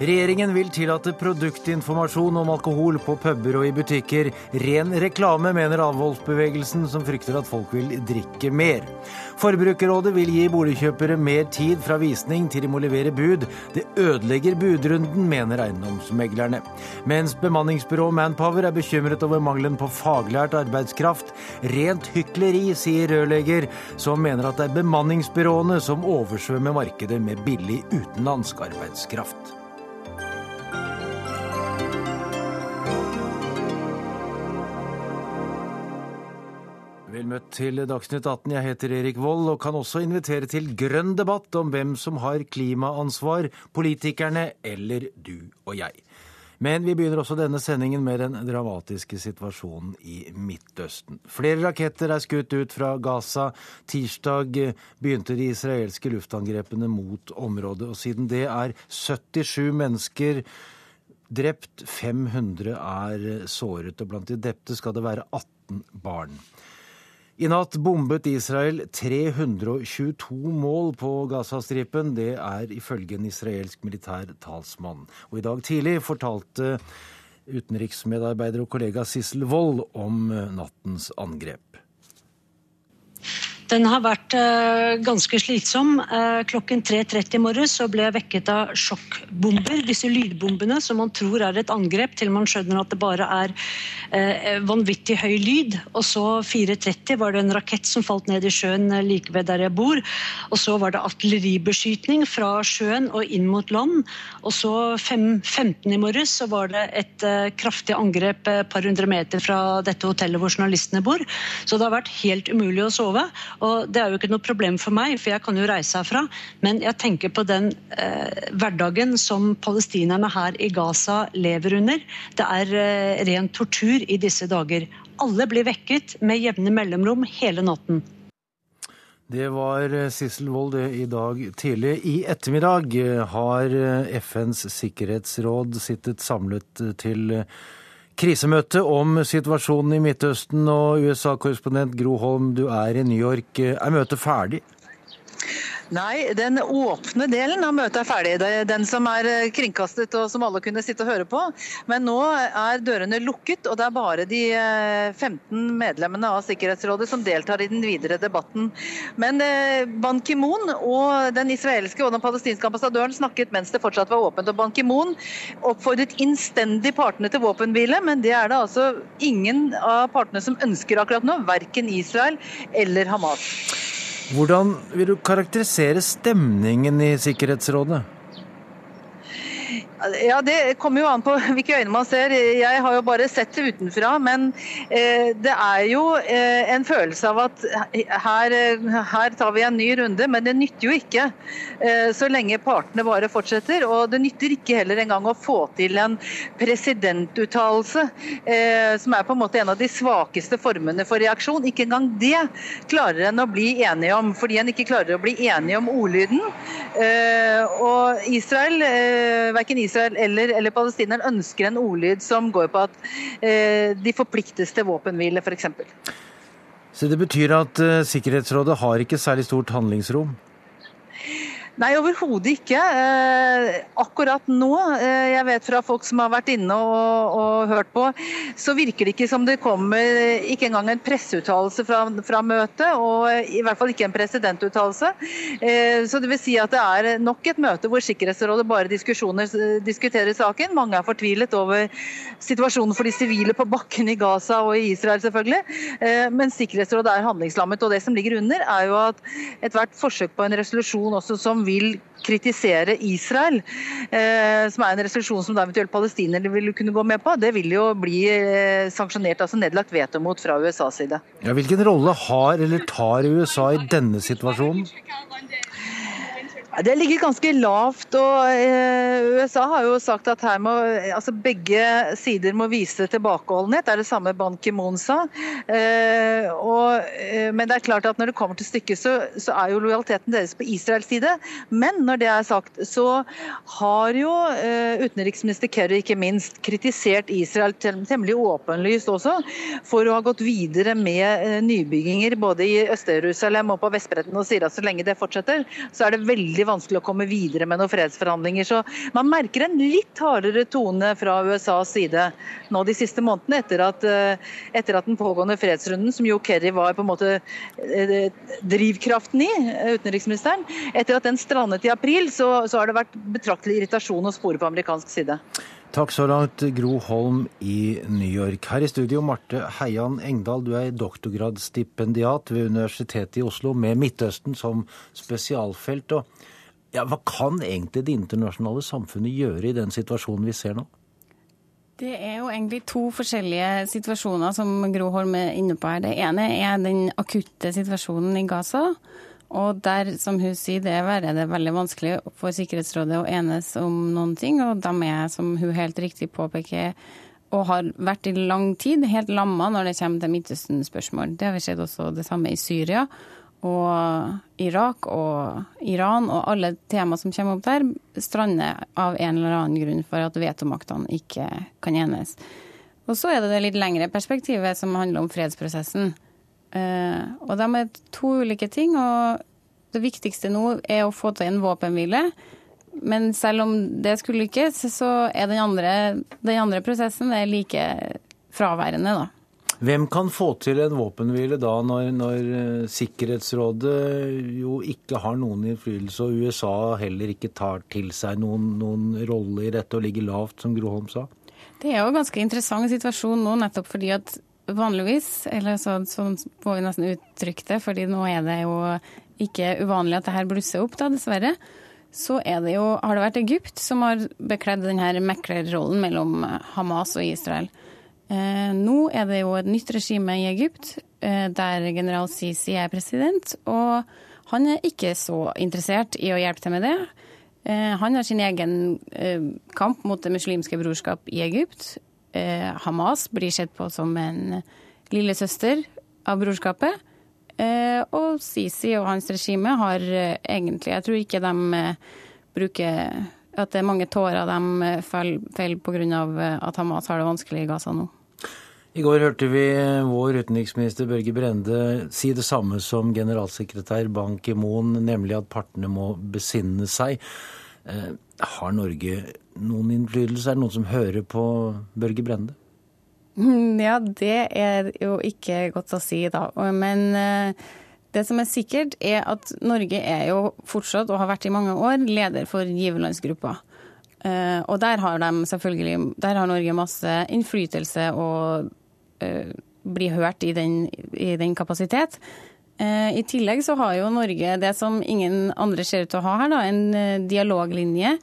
Regjeringen vil tillate produktinformasjon om alkohol på puber og i butikker. Ren reklame, mener avholdsbevegelsen, som frykter at folk vil drikke mer. Forbrukerrådet vil gi boligkjøpere mer tid fra visning til de må levere bud. Det ødelegger budrunden, mener eiendomsmeglerne. Mens bemanningsbyrå Manpower er bekymret over mangelen på faglært arbeidskraft. Rent hykleri, sier rørlegger, som mener at det er bemanningsbyråene som oversvømmer markedet med billig utenlandsk arbeidskraft. Møtt til Dagsnytt 18. Jeg heter Erik Vold og kan også invitere til grønn debatt om hvem som har klimaansvar, politikerne eller du og jeg. Men vi begynner også denne sendingen med den dramatiske situasjonen i Midtøsten. Flere raketter er skutt ut fra Gaza. Tirsdag begynte de israelske luftangrepene mot området, og siden det er 77 mennesker drept, 500 er såret, og blant de drepte skal det være 18 barn. I natt bombet Israel 322 mål på Gazastripen. Det er ifølge en israelsk militær talsmann. Og i dag tidlig fortalte utenriksmedarbeider og kollega Sissel Wold om nattens angrep. Den har vært uh, ganske slitsom. Uh, klokken 3.30 i morges ble jeg vekket av sjokkbomber. Disse lydbombene som man tror er et angrep, til man skjønner at det bare er uh, vanvittig høy lyd. Og så 4.30 var det en rakett som falt ned i sjøen like ved der jeg bor. Og så var det artilleribeskytning fra sjøen og inn mot land. Og så 5.15 i morges så var det et kraftig angrep et par hundre meter fra dette hotellet hvor journalistene bor. Så det har vært helt umulig å sove. Og Det er jo ikke noe problem for meg, for jeg kan jo reise herfra. Men jeg tenker på den eh, hverdagen som palestinerne her i Gaza lever under. Det er eh, ren tortur i disse dager. Alle blir vekket med jevne mellomrom hele natten. Det var eh, Sissel Wold i dag tidlig. I ettermiddag eh, har eh, FNs sikkerhetsråd sittet samlet til Krisemøte om situasjonen i Midtøsten og USA-korrespondent Gro Holm, du er i New York. Er møtet ferdig? Nei, den åpne delen av møtet er ferdig. Det er den som er eh, kringkastet og som alle kunne sitte og høre på. Men nå er dørene lukket, og det er bare de 15 eh, medlemmene av Sikkerhetsrådet som deltar i den videre debatten. Men eh, Ban Ki-moon og den israelske og den palestinske ambassadøren snakket mens det fortsatt var åpent. og Ban Ki-moon oppfordret innstendig partene til våpenhvile, men det er det altså ingen av partene som ønsker akkurat nå. Verken Israel eller Hamas. Hvordan vil du karakterisere stemningen i Sikkerhetsrådet? Ja, Det kommer jo an på hvilke øyne man ser. Jeg har jo bare sett det utenfra. Men eh, det er jo eh, en følelse av at her, her, tar vi en ny runde. Men det nytter jo ikke eh, så lenge partene bare fortsetter. Og det nytter ikke heller engang å få til en presidentuttalelse, som er på en måte en av de svakeste formene for reaksjon. Ikke engang det klarer en å bli enige om, fordi en ikke klarer å bli enige om ordlyden. Og Israel, verken Israel Israel eller, eller palestineren ønsker en ordlyd som går på at eh, de forpliktes til våpenhvile, f.eks. Så det betyr at uh, Sikkerhetsrådet har ikke særlig stort handlingsrom? Nei, overhodet ikke. Eh, akkurat nå, eh, jeg vet fra folk som har vært inne og, og, hørt på, så virker det ikke som det kommer ikke engang en presseuttalelse fra, fra møtet, og i hvert fall ikke en presidentuttalelse. Eh, så det vil si at det er nok et møte hvor Sikkerhetsrådet bare diskuterer saken. Mange er fortvilet over situasjonen for de sivile på bakken i Gaza og i Israel, selvfølgelig. Men Sikkerhetsrådet er handlingslammet, og det som ligger under, er jo at ethvert forsøk på en resolusjon også som vil kritisere Israel, eh, som er en resolusjon som da eventuelt palestinerne vil kunne gå med på, det vil jo bli eh, sanksjonert, altså nedlagt veto mot fra USAs side. Ja, hvilken rolle har eller tar USA i denne situasjonen? Det ligger ganske lavt. og eh, USA har jo sagt at her må, altså begge sider må vise tilbakeholdenhet. Det er det samme Ban Ki-moon sa. Eh, og, eh, men det er klart at når det kommer til stykket, så, så, er jo lojaliteten deres på Israels side. Men når det er sagt, så har jo utenriksminister Kerry ikke minst kritisert Israel temmelig åpenlyst også for å ha gått videre med nybygginger både i Øst-Jerusalem og på Vestbredden og sier at så lenge det fortsetter, så er det veldig vanskelig å komme videre med noen fredsforhandlinger. Så man merker en litt hardere tone fra USAs side nå de siste månedene, etter at, eh, etter at den pågående fredsrunden, som jo Kerry var på en måte eh, drivkraften i, utenriksministeren, etter at den strandet i april, så, så har det vært betraktelig irritasjon å spore på amerikansk side. Takk så langt, Gro Holm i New York. Her i studio, Marte Heian Engdahl, du er doktorgradsstipendiat ved Universitetet i Oslo med Midtøsten som spesialfelt. Og ja, hva kan egentlig det internasjonale samfunnet gjøre i den situasjonen vi ser nå? Det er jo egentlig to forskjellige situasjoner som Gro Holm er inne på her. Det ene er den akutte situasjonen i Gaza. Og der, som hun sier, det er det veldig vanskelig for Sikkerhetsrådet å enes om noen ting. Og de er, som hun helt riktig påpeker, og har vært i lang tid helt lamma når det kommer til Midtøsten-spørsmål. Det har vi sett også det samme i Syria og Irak og Iran og alle tema som kommer opp der, strander av en eller annen grunn for at vetomaktene ikke kan enes. Og så er det det litt lengre perspektivet som handler om fredsprosessen. Eh, og de er to ulike ting. og Det viktigste nå er å få til en våpenhvile. Men selv om det skulle lykkes, så er den andre, den andre prosessen like fraværende, da. Hvem kan få til en våpenhvile da, når, når, eh, Sikkerhetsrådet jo ikke har noen innflytelse, og USA heller ikke tar til seg noen, noen rolle i dette og ligger lavt, som Groholm sa? Det er jo en ganske interessant situasjon nå, nettopp fordi at vanligvis, eller sånn, får vi nesten uttrykke det, fordi nå er det jo ikke uvanlig at det her blusser opp, da, dessverre. Så det jo, har det vært Egypt som har bekledd denne meklerrollen mellom Hamas og Israel. Eh, nå er det jo et nytt regime i Egypt, eh, der general Sisi er president. Og han er ikke så interessert i å hjelpe til med det. Eh, han har sin egen eh, kamp mot det muslimske brorskap i Egypt. Eh, Hamas blir sett på som en lillesøster av brorskapet. Eh, og Sisi og hans regime har eh, egentlig Jeg tror ikke de bruker At det er mange tårer de faller pga. at Hamas har det vanskelig i Gaza nå. I går hørte vi vår utenriksminister Børge Brende si det samme som generalsekretær Ban Ki-moon, nemlig at partene må besinne seg. Har Norge noen innflytelse? Er det noen som hører på Børge Brende? Ja, det er jo ikke godt å si, da. Men eh, det som er sikkert, er at Norge er jo fortsatt, og har vært i mange år, leder for giverlandsgruppa. Eh, og der har de selvfølgelig Der har Norge masse innflytelse og uh, blir hørt i den, i den kapasitet. I tillegg så har jo Norge det som ingen andre ser ut til å ha her, da, en dialoglinje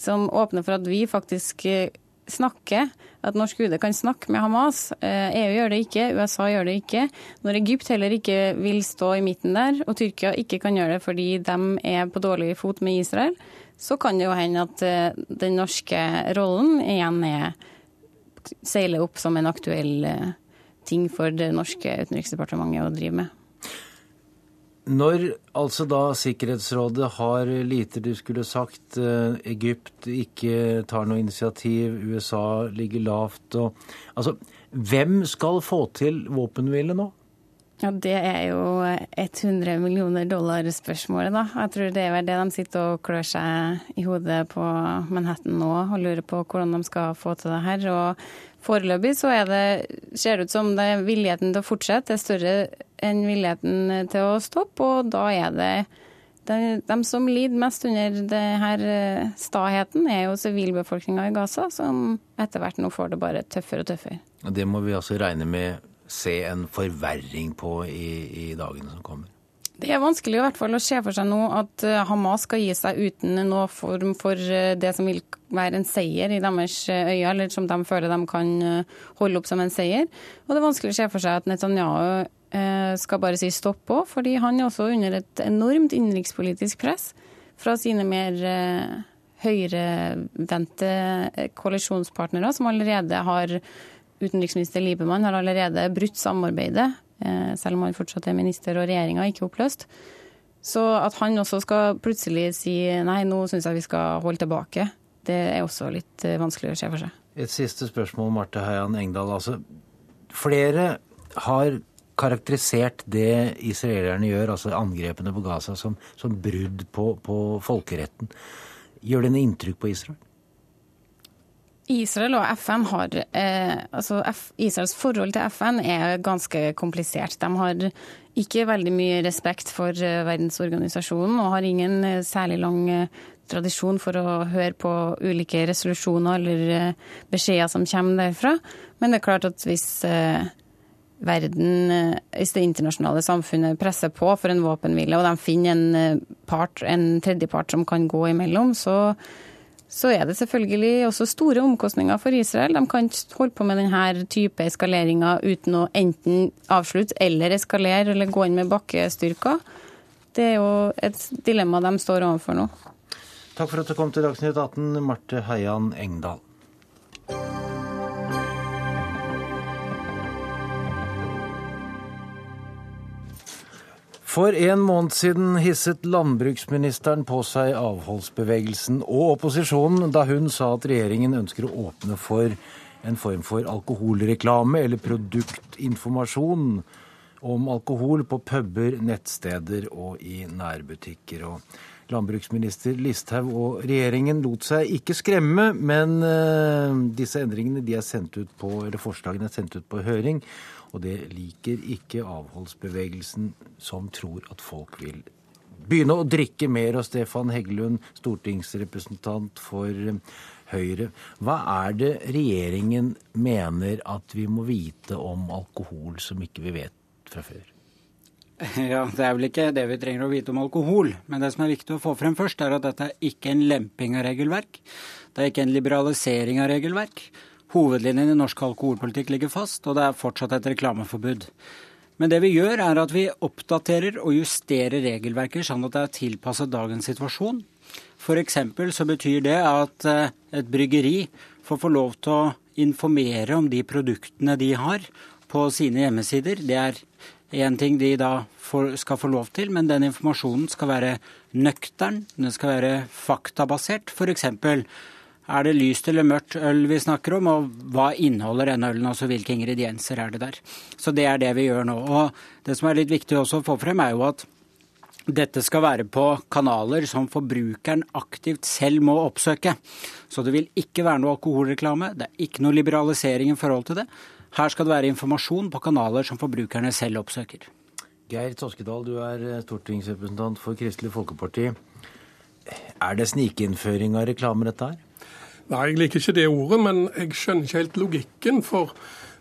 som åpner for at vi faktisk eh, snakker, at norsk UD kan snakke med Hamas. EU eh, e gjør det ikke, USA gjør det ikke. Når Egypt heller ikke vil stå i midten der, og Tyrkia ikke kan gjøre det fordi de er på dårlig fot med Israel, så kan det jo hende at eh, den norske rollen igjen er seiler opp som en aktuell ting for det norske utenriksdepartementet å drive med. Når altså da Sikkerhetsrådet har lite du skulle sagt, eh, Egypt ikke tar noe initiativ, USA ligger lavt og Altså, hvem skal få til våpenhvile nå? Ja, Det er jo 100 millioner dollar-spørsmålet, da. Jeg tror det er det de sitter og klør seg i hodet på Manhattan nå og lurer på hvordan de skal få til det her. Og Foreløpig så det, ser det ut som det er villigheten til å fortsette er større enn villigheten til å stoppe, og da er det de, de som lider mest under denne eh, staheten, er jo sivilbefolkninga i Gaza, som etter hvert nå får det bare tøffere og tøffere. Det må vi altså regne med se en forverring på i, i dagene som kommer? Det er vanskelig i hvert fall å se for seg nå at eh, Hamas skal gi seg uten noen form for eh, det som vil være en seier i deres eh, øyne, eller som de føler de kan holde opp som en seier. Og det er vanskelig å se for seg at Netanyahu skal bare si stopp på, fordi han er også under et enormt innenrikspolitisk press fra sine mer høyrevendte koalisjonspartnere, som allerede har Utenriksminister Liebemann har allerede brutt samarbeidet Eh, selv om han fortsatt er minister og regjeringa ikke oppløst. Så at han også skal plutselig si nei, nå syns jeg vi skal holde tilbake, det er også litt eh, vanskelig å se for seg. Et siste spørsmål, Marte Heian Engdahl. Altså, flere har karakterisert det israelerne gjør, altså angrepene på Gaza, som, som brudd på, på folkeretten. Gjør det noe inntrykk på Israel? Israel og FN har eh, altså F, Israels forhold til FN er ganske komplisert. De har ikke veldig mye respekt for eh, verdensorganisasjonen og har ingen eh, særlig lang eh, tradisjon for å høre på ulike resolusjoner eller beskjeder som kommer derfra. Men det er klart at hvis eh, verden, hvis det internasjonale samfunnet presser på for en våpenhvile, og de finner en part, en tredjepart som kan gå imellom, så så er det selvfølgelig også store omkostninger for Israel. De kan ikke holde på med denne type eskaleringer uten å enten avslutte eller eskalere eller gå inn med bakkestyrker. Det er jo et dilemma de står overfor nå. Takk for at du kom til Dagsnytt 18, Marte Heian Engdahl. For en måned siden hisset landbruksministeren på seg avholdsbevegelsen og opposisjonen da hun sa at regjeringen ønsker å åpne for en form for alkoholreklame eller produktinformasjon om alkohol på puber, nettsteder og i nærbutikker. Og landbruksminister Listhaug og regjeringen lot seg ikke skremme, men uh, disse endringene de er sendt ut på, eller forslagene er sendt ut på høring. Og det liker ikke avholdsbevegelsen, som tror at folk vil begynne å drikke mer. Og Stefan Heggelund, stortingsrepresentant for eh, Høyre. Hva er det regjeringen mener at vi må vite om alkohol som ikke vi vet fra før? Ja, Det er vel ikke det vi trenger å vite om alkohol. Men det som er viktig å få frem først, er at dette er ikke en lemping av regelverk. Det er ikke en liberalisering av regelverk. Hovedlinjen i norsk alkoholpolitikk ligger fast, og det er fortsatt et reklameforbud. Men det vi gjør, er at vi oppdaterer og justerer regelverket sånn at det er tilpasset dagens situasjon. F.eks. så betyr det at eh, et bryggeri får få lov til å informere om de produktene de har på sine hjemmesider. Det er én ting de da skal få lov til, men den informasjonen skal være nøktern, den skal være faktabasert. F.eks. Er det lyst eller mørkt øl vi snakker om, og hva inneholder denne ølen? Altså hvilke ingredienser er det der? Så det er det vi gjør nå. Og det som er litt viktig også å få frem, er jo at dette skal være på kanaler som forbrukeren aktivt selv må oppsøke. Så det vil ikke være noe alkoholreklame, det er ikke noe liberalisering i forhold til det. Her skal det være informasjon på kanaler som forbrukerne selv oppsøker. Geir Toskedal, du er stortingsrepresentant for Kristelig Folkeparti. Er det snikinnføring av reklame, dette her? Nei, jeg liker ikke det ordet, men jeg skjønner ikke helt logikken. For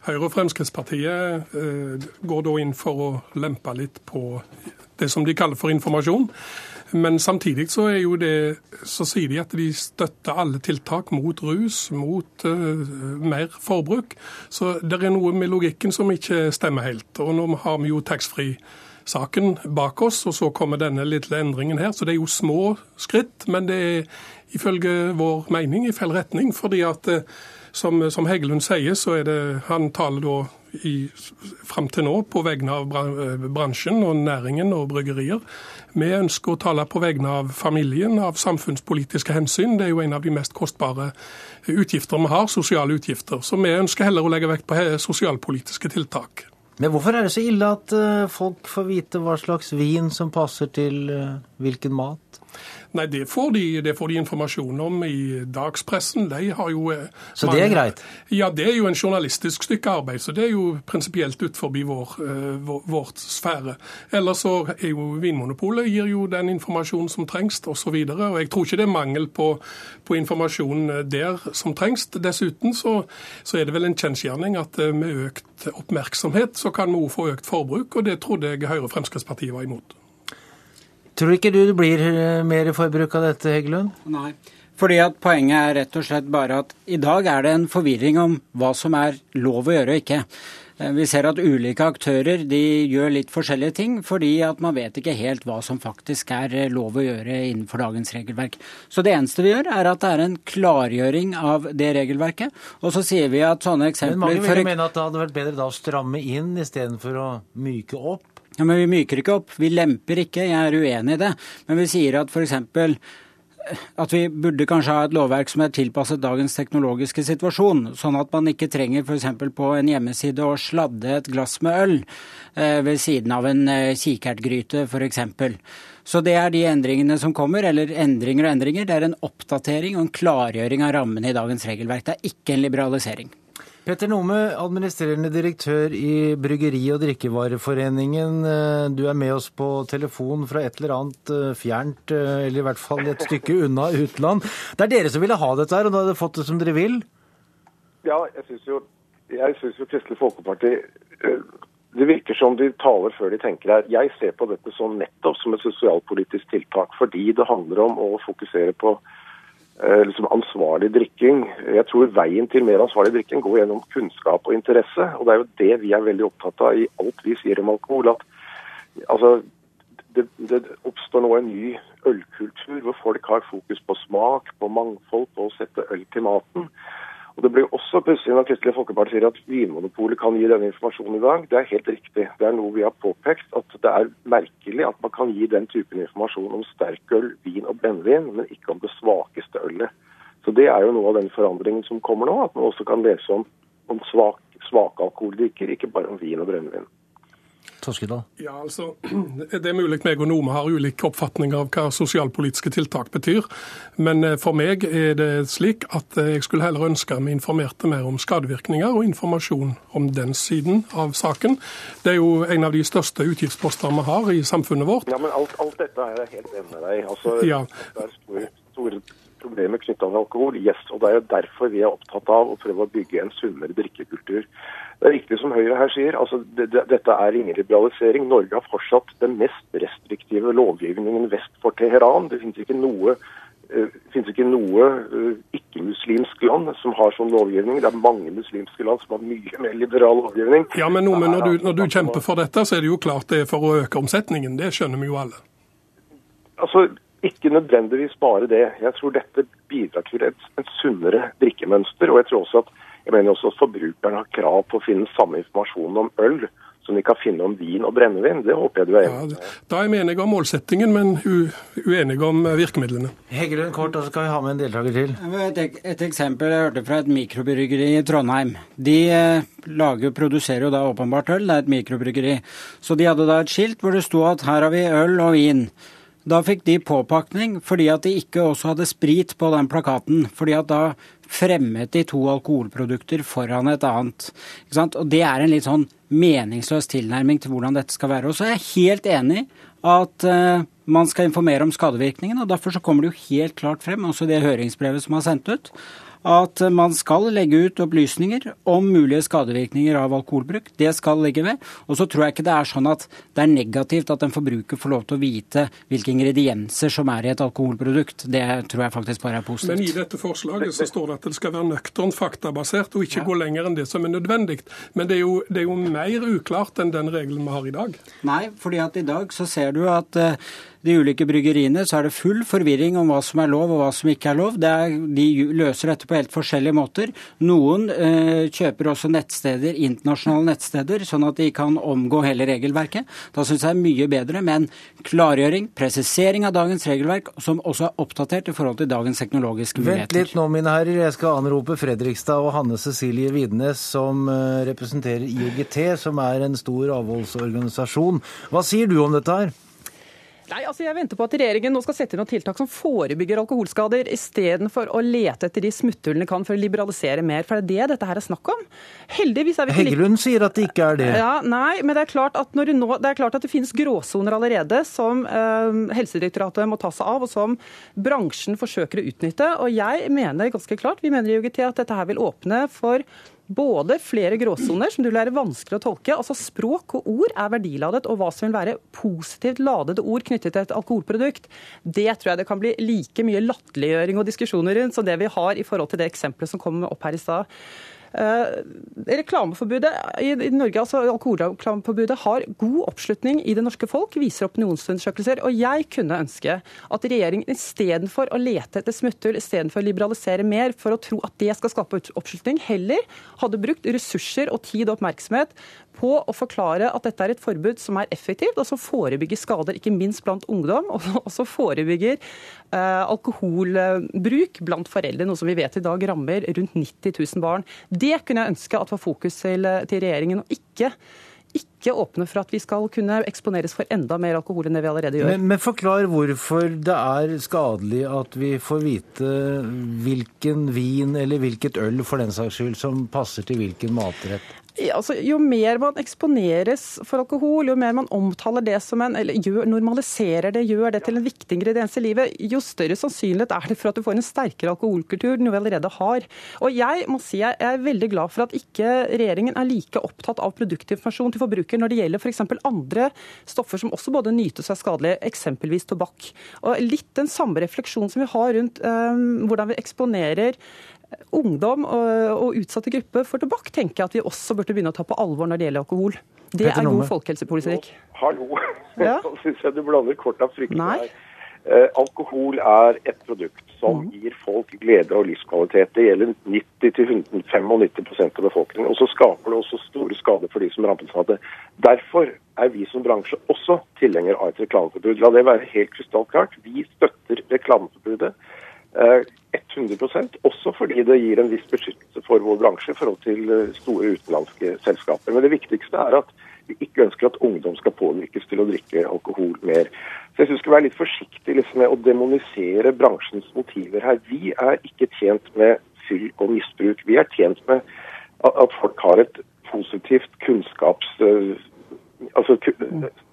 Høyre og Fremskrittspartiet eh, går da inn for å lempe litt på det som de kaller for informasjon. Men samtidig så, det, så sier de at de støtter alle tiltak mot rus, mot uh, mer forbruk. Så det er noe med logikken som ikke stemmer helt. Og nå har vi jo taxfree-saken bak oss, og så kommer denne lille endringen her. Så det er jo små skritt, men det er ifølge vår mening i feil retning. fordi at eh, som, som Heggelund sier, så er det Han taler da i, fram til nå på vegne av eh, bransjen og næringen og bryggerier. Vi ønsker å tale på vegne av familien, av samfunnspolitiske hensyn. Det er jo en av de mest kostbare utgifter vi har, sosiale utgifter. Så vi ønsker heller å legge vekt på sosialpolitiske tiltak. Men hvorfor er det så ille at eh, folk får vite hva slags vin som passer til hvilken mat? Nei, det får, de, det får, de, informasjon om i dagspressen. De har jo Så Så det er greit? Ja, det er jo en journalistisk stykke arbeid. Så det er jo prinsipielt utenfor vår, uh, vår, vårt sfære. Ellers så er jo Vinmonopolet gir jo den informasjonen som trengs, osv. Og, så og jeg tror ikke det er mangel på, på informasjon eh, der som trengs. Dessuten så, så, er det vel en kjensgjerning at med økt oppmerksomhet så kan vi òg få økt forbruk, og det trodde jeg Høyre og Fremskrittspartiet var imot. Tror ikke du det blir eh, mer forbruk av dette, Heggelund? Nei. Fordi at Poenget er rett og slett bare at i dag er det en forvirring om hva som er lov å gjøre og ikke. Eh, vi ser at ulike aktører de gjør litt forskjellige ting, fordi at man vet ikke helt hva som faktisk er eh, lov å gjøre innenfor dagens regelverk. Så det eneste vi gjør, er at det er en klargjøring av det regelverket. Og så sier vi at sånne eksempler Men mange vil jo mene at det hadde vært bedre da å stramme inn istedenfor å myke opp? Ja, Men vi myker ikke opp, vi lemper ikke, jeg er uenig i det. Men vi sier at f.eks. at vi burde kanskje ha et lovverk som er tilpasset dagens teknologiske situasjon. Sånn at man ikke trenger f.eks. på en hjemmeside å sladde et glass med øl eh, ved siden av en eh, kikertgryte f.eks. Så det er de endringene som kommer, eller endringer og endringer. Det er en oppdatering og en klargjøring av rammene i dagens regelverk. Det er ikke en liberalisering. Petter Nome, administrerende direktør i Bryggeri- og drikkevareforeningen. Eh, du er med oss på telefon fra et eller annet eh, fjernt, eh, eller i hvert fall et stykke unna utland. Det er dere som ville ha dette her, og da har dere fått det som dere vil? Ja, jeg syns jo, jo, Kristelig Folkeparti Det virker som de taler før de tenker her. Jeg ser på dette som nettopp som et sosialpolitisk tiltak, fordi det handler om å fokusere på liksom ansvarlig drikking. Jeg tror veien til mer ansvarlig drikking går gjennom kunnskap og interesse. Og det er jo det vi er veldig opptatt av i alt vi sier om alkohol. at altså, det, det, oppstår nå en ny ølkultur hvor folk har fokus på smak, på mangfold, på å sette øl til maten. Og Det blir også pussig når Kristelig Folkeparti sier at Vinmonopolet kan gi denne informasjonen i dag. Det er helt riktig. Det er noe vi har påpekt, at det er merkelig at man kan gi den typen informasjon om sterkøl, vin og brennevin, men ikke om det svakeste ølet. Så Det er jo noe av den forandringen som kommer nå, at man også kan lese om, om svak, svake alkoholdrikker, ikke bare om vin og brennevin. Toskedal? Ja, altså, Det er mulig meg og Nome har ulike oppfatninger av hva sosialpolitiske tiltak betyr. Men eh, for meg er det slik at eh, jeg skulle heller ønske vi informerte mer om skadevirkninger og informasjon om den siden av saken. Det er jo en av de største utgiftsposter vi har i samfunnet vårt. Ja, men alt, alt dette er jeg helt enig med deg Altså, ja. Det er store, store problemer knytta til alkohol. Yes, og Det er jo derfor vi er opptatt av å prøve å bygge en sunnere drikkekultur. Det er riktig som Høyre her sier. altså det, det, Dette er ingen liberalisering. Norge har fortsatt den mest restriktive lovgivningen vest for Teheran. Det finnes ikke noe det uh, finnes ikke noe uh, ikke-muslimsk land som har sånn lovgivning. Det er mange muslimske land som har mye mer liberal lovgivning. Ja, Men, noe, men når, du, når, du, kjemper for dette, så er det jo klart det er for å øke omsetningen. Det skjønner vi jo alle. Altså, Ikke nødvendigvis bare det. Jeg tror dette bidrar til et, et sunnere drikkemønster. Og jeg tror også at jeg mener også at forbrukerne har krav på å finne samme informasjon om øl som de kan finne om vin og brennevin. Det håper jeg du er enig i. Ja, da er vi enige om målsettingen, men uenige om eh, virkemidlene. Heggelund kort, og så skal vi ha med en deltaker til. Et, et, eksempel jeg hørte fra et mikrobryggeri i Trondheim. De eh, lager, produserer jo da åpenbart øl, det er et mikrobryggeri. Så de hadde da et skilt hvor det sto at her har vi øl og vin. Da fikk de påpakning fordi at de ikke også hadde sprit på den plakaten. Fordi at da fremmet de to alkoholprodukter foran et annet. Og Det er en litt sånn meningsløs tilnærming til hvordan dette skal være. Og så er jeg helt enig at uh, man skal informere om skadevirkningene. og Derfor så kommer det jo helt klart frem, også det høringsbrevet som er sendt ut, at man skal legge ut opplysninger om mulige skadevirkninger av alkoholbruk. Det skal ligge ved. Og så tror jeg ikke det er sånn at det er negativt at en forbruker får lov til å vite hvilke ingredienser som er i et alkoholprodukt. Det tror jeg faktisk bare er positivt. Men i dette forslaget så står det at det skal være nøkternt faktabasert og ikke ja. gå lenger enn det som er nødvendig. Men det er, jo, det er, jo, mer uklart enn den regelen vi har i dag. Nei, fordi at i dag så ser du at uh, de ulike bryggeriene, så er det full forvirring om hva som er lov og hva som ikke er lov. Det er, de løser dette på helt forskjellige måter. Noen eh, kjøper også nettsteder, internasjonale nettsteder, sånn at de kan omgå hele regelverket. Da syns jeg det er mye bedre med en klargjøring, presisering av dagens regelverk, som også er oppdatert i forhold til dagens teknologiske muligheter. Vent litt nå, mine herrer. Jeg skal anrope Fredrikstad og Hanne Cecilie Widnes, som eh, representerer IOGT, som er en stor avholdsorganisasjon. Hva sier du om dette her? Nei, altså Jeg venter på at regjeringen nå skal sette inn noen tiltak som forebygger alkoholskader, istedenfor å lete etter de smutthullene kan for å liberalisere mer. For det er det dette her er snakk om. Heldigvis er vi ikke Heggelund sier at det ikke er det. Ja, Nei, men det er klart at, nå, det, er klart at det finnes gråsoner allerede som eh, Helsedirektoratet må ta seg av, og som bransjen forsøker å utnytte. Og jeg mener ganske klart, vi mener i UGT at dette her vil åpne for både flere gråsoner, som du lærer vanskelig å tolke. Altså Språk og ord er verdiladet, og hva som vil være positivt ladede ord knyttet til et alkoholprodukt, det tror jeg det kan bli like mye latterliggjøring og diskusjoner rundt som det vi har i forhold til det eksempelet som kom opp her i stad. Eh, reklameforbudet i, Norge, altså Alkoholreklameforbudet har god oppslutning i det norske folk, viser opinionsundersøkelser. Og jeg kunne ønske at regjeringen istedenfor å lete etter smutthull, istedenfor å liberalisere mer for å tro at det skal skape oppslutning, heller hadde brukt ressurser og tid og oppmerksomhet på å forklare at dette er et forbud som er effektivt, og som forebygger skader, ikke minst blant ungdom, og også forebygger eh, alkoholbruk blant foreldre, noe som vi vet i dag rammer rundt 90 000 barn. Det kunne jeg ønske at var fokus til, til regjeringen, og ikke ikke åpne for at vi skal kunne eksponeres for enda mer alkohol enn det vi allerede gjør. Men, men forklar hvorfor det er skadelig at vi får vite hvilken vin eller hvilket øl for den saks skyld som passer til hvilken matrett. Altså, jo mer man eksponeres for alkohol, jo mer man omtaler det som en, eller gjør, normaliserer det, gjør det til en viktig ingrediens i livet, jo større sannsynlighet er det for at du får en sterkere alkoholkultur enn du allerede har. Og Jeg må si jeg er veldig glad for at ikke regjeringen er like opptatt av produktinformasjon til forbruker når det gjelder f.eks. andre stoffer som også både nytes og er skadelige, eksempelvis tobakk. Og Litt den samme refleksjonen som vi har rundt um, hvordan vi eksponerer ungdom og, utsatte grupper for tobakk, tenker jeg at vi også burde begynne å ta på alvor når det gjelder alkohol. Det er god folkehelsepolitikk. Hallo. Ja. Nå syns jeg du blander kort av fryktelig her. Eh, alkohol er et produkt som mm. gir folk glede og livskvalitet. Det gjelder 90-95% av befolkningen. Og så skaper det også store skader for de som rammes av det. Derfor er vi som bransje også tilhenger av et reklameforbud. La det være helt krystallklart. Vi støtter reklameforbudet. Eh, 100% også fordi det gir en viss beskyttelse for vår bransje i forhold til eh, store utenlandske selskaper. Men det viktigste er at vi ikke ønsker at ungdom skal påvirkes til å drikke alkohol mer. Så jeg synes vi skal være litt forsiktig liksom, med å demonisere bransjens motiver her. Vi er ikke tjent med fyll og misbruk. Vi er tjent med at folk har et positivt kunnskaps... eh, Altså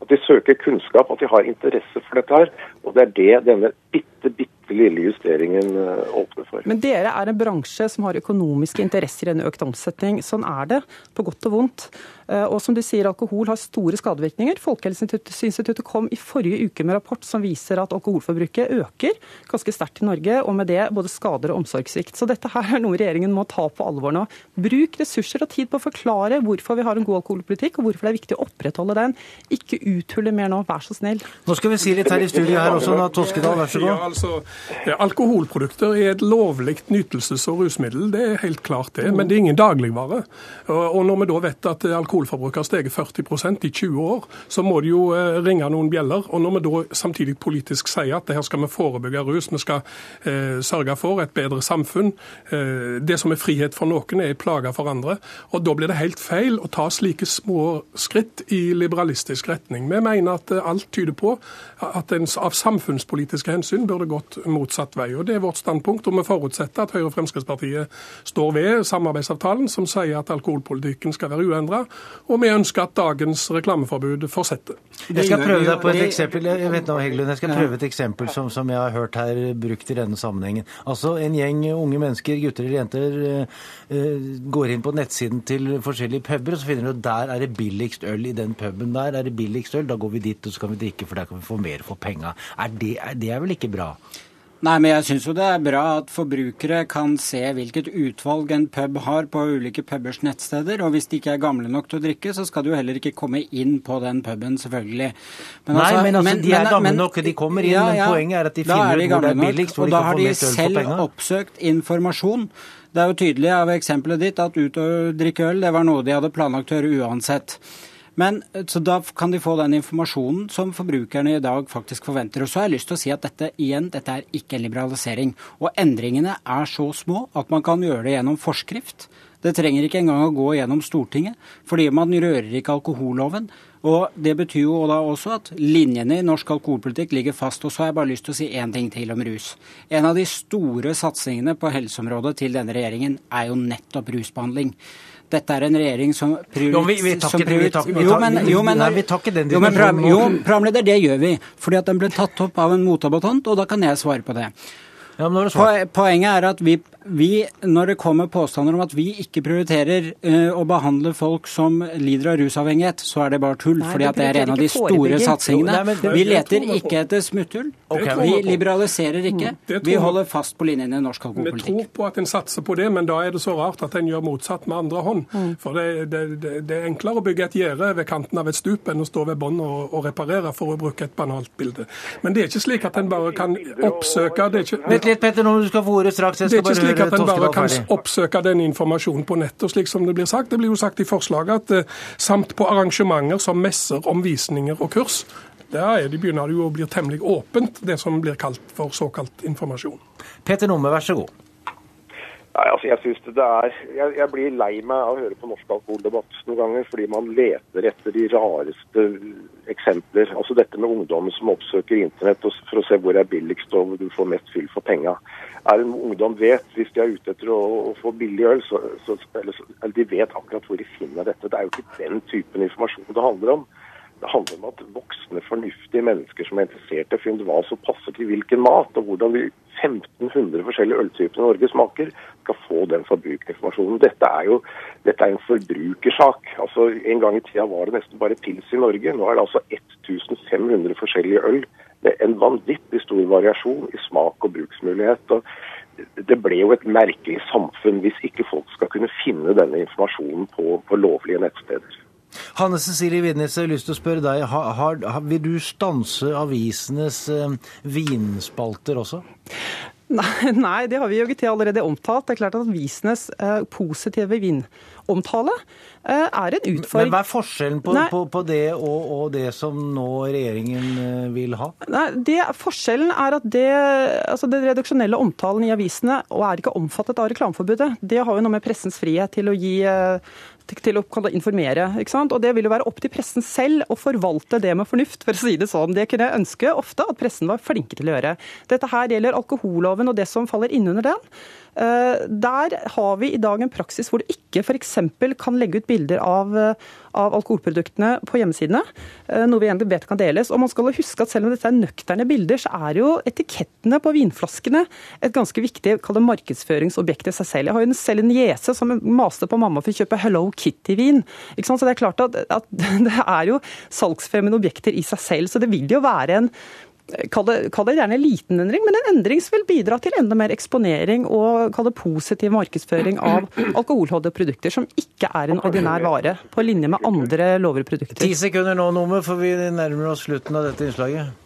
At de søker kunnskap, at de har interesse for dette her. Og det er det denne bitte, bitte lille justeringen eh, åpner for. Men dere er en bransje som har økonomiske interesser i en økt omsetning. Sånn er det, på godt og vondt. Eh, Og som du sier, alkohol har store skadevirkninger. Folkehelseinstituttet kom i forrige uke med rapport som viser at alkoholforbruket øker ganske sterkt i Norge, og med det både skader og omsorgssvikt. Så dette her er noe regjeringen må ta på alvor nå. Bruk ressurser og tid på å forklare hvorfor vi har en god alkoholpolitikk, og hvorfor det er viktig å opprettholde den. Ikke uthule mer nå, vær så snill. Nå skal vi si litt her i studio her også, da. Toskedal, vær så Ja, altså, Alkoholprodukter er et lovlig nytelses- og rusmiddel, det er helt klart det. Men det er ingen dagligvare. Og når vi da vet at eh, alkoholforbruket har steget 40% i 20 år, så må det jo eh, ringe noen bjeller. Og når vi da samtidig politisk sier at det her skal vi forebygge rus, vi skal eh, sørge for et bedre samfunn. Eh, det som er frihet for noen, er plage for andre. Og da blir det helt feil å ta slike små skritt i liberalistisk retning. Vi mener at eh, alt tyder på at en av samfunnspolitiske hensyn burde gått motsatt vei. og Det er vårt standpunkt, og vi forutsetter at Høyre og Fremskrittspartiet står ved samarbeidsavtalen som sier at alkoholpolitikken skal være uendra, og vi ønsker at dagens reklameforbud fortsetter. Jeg skal prøve deg på et eksempel jeg vet nå, Heggelund, jeg skal prøve et eksempel som, som jeg har hørt her brukt i denne sammenhengen. Altså En gjeng unge mennesker, gutter eller jenter, eh, eh, går inn på nettsiden til forskjellige puber, og så finner de at der er det billigst øl i den puben. Der er det billigst øl, da går vi dit og så kan vi drikke, for der kan vi få mer for penga. Er det, er, det er vel ikke bra? Nei, men jeg syns jo det er bra at forbrukere kan se hvilket utvalg en pub har på ulike pubers nettsteder. Og hvis de ikke er gamle nok til å drikke, så skal de jo heller ikke komme inn på den puben, selvfølgelig. Nei, men altså, de er gamle nok, de kommer inn, men poenget er at de finner de ut hvor det er billigst, hvor Og de da har de selv oppsøkt informasjon. Det er jo tydelig av eksempelet ditt at ut og drikke øl, det var noe de hadde planlagt å gjøre uansett. Men, så Da kan de få den informasjonen som forbrukerne i dag faktisk forventer. Og så har jeg lyst til å si at dette igjen, dette er ikke en liberalisering. Og endringene er så små at man kan gjøre det gjennom forskrift. Det trenger ikke engang å gå gjennom Stortinget, fordi man rører ikke alkoholloven. Og Det betyr jo da også at linjene i norsk alkoholpolitikk ligger fast. Og så har jeg bare lyst til å si én ting til om rus. En av de store satsingene på helseområdet til denne regjeringen er jo nettopp rusbehandling. Dette er en regjering som prioriterer Jo, vi- vi det, vi Jo, men, jo, men, vi tar ikke den diskusjonen jo, programleder, det gjør vi. Fordi at den ble tatt opp av en motdebattant, og da kan jeg svare på det. Ja, Poenget er at vi, vi, når det kommer påstander om at vi ikke prioriterer uh, å behandle folk som lider av rusavhengighet, så er det bare tull. Nei, fordi at det er en av de store satsingene. Nei, men- vi leter ikke etter smutthull. Okay. Vi liberaliserer ikke. Vi vi. holder fast på linjene i norsk Vi tror på at en satser på det, men da er det så rart at en gjør motsatt med andre hånd. Mm. For det, det, det, det er enklere å bygge et gjerde ved kanten av et stup enn å stå ved bånn og, og reparere, for å bruke et banalt bilde. Men det er ikke slik at en bare kan oppsøke det er ikke, Vent litt, Petter, nå du skal få ordet straks. Jeg skal bare slik at en bare kan oppsøke den informasjonen på nettet, slik som det blir sagt. Det blir jo sagt i forslaget at eh, samt på arrangementer som messer, omvisninger og kurs. Der er de begynner det jo å bli temmelig åpent, det som blir kalt for såkalt informasjon. Peter Numme, vær så god. Nei, altså jeg synes det, er jeg, jeg blir lei meg av å høre på norsk alkoholdebatt noen ganger, fordi man leter etter de rareste eksempler. Altså dette med ungdommen som oppsøker internett for å se hvor det er billigst og hvor du får mest fyll for penga. Er en ungdom vet, hvis de er ute etter å, å få billig øl, så, så, eller, så eller de vet akkurat hvor de finner dette. Det er jo ikke den typen informasjon det handler om. Det handler om at voksne, fornuftige mennesker som er interessert i å finne hva som passer til hvilken mat, og hvordan de 1500 forskjellige øltyper i Norge smaker, skal få den forbrukerinformasjonen. Dette er jo dette er en forbrukersak. Altså, En gang i tida var det nesten bare pils i Norge. Nå er det altså 1500 forskjellige øl. Er en vanvittig stor variasjon i smak og bruksmulighet. og det ble jo et merkelig samfunn hvis ikke folk skal kunne finne denne informasjonen på, på lovlige nettsteder. Hanne Cecilie Widnes, jeg har lyst til å spørre deg. Har, har- vil du stanse avisenes eh, vinspalter også? Nei, nei, det har vi i OGT allerede omtalt. Det er klart at avisenes eh, positive vinomtale eh, er en utfordring. Men hva er forskjellen på, på, på det og, og det som nå regjeringen eh, vil ha? Nei, det, Forskjellen er at det, altså den redaksjonelle omtalen i avisene og er ikke omfattet av reklameforbudet. Det har jo noe med pressens frihet til å gi eh, til å informere. ikke sant? Og Det vil jo være opp til pressen selv å forvalte det med fornuft, for å si det sånn. Det kunne jeg ønske ofte at pressen var flinke til å gjøre. Dette her gjelder alkoholloven og det som faller innunder den. Eh, Der har vi i dag en praksis hvor du ikke f.eks. kan legge ut bilder av, eh, av alkoholproduktene på hjemmesidene, eh, noe vi egentlig vet kan deles. Og man skal huske at selv om dette er nøkterne bilder, så er jo etikettene på vinflaskene et ganske viktig markedsføringsobjekt i seg selv. Jeg har jo selv en niese som maste på mamma for å kjøpe Hello Kitty-vin. Så det er klart at, at det er jo salgsfremmende objekter i seg selv, så det vil jo være en Kall det, kall det gjerne en liten endring, men en endring som vil bidra til enda mer eksponering og kall det positiv markedsføring av alkoholholdige produkter som ikke er en ordinær vare, på linje med andre lover og produkter. Ti sekunder nå, Nome, for vi nærmer oss slutten av dette innslaget.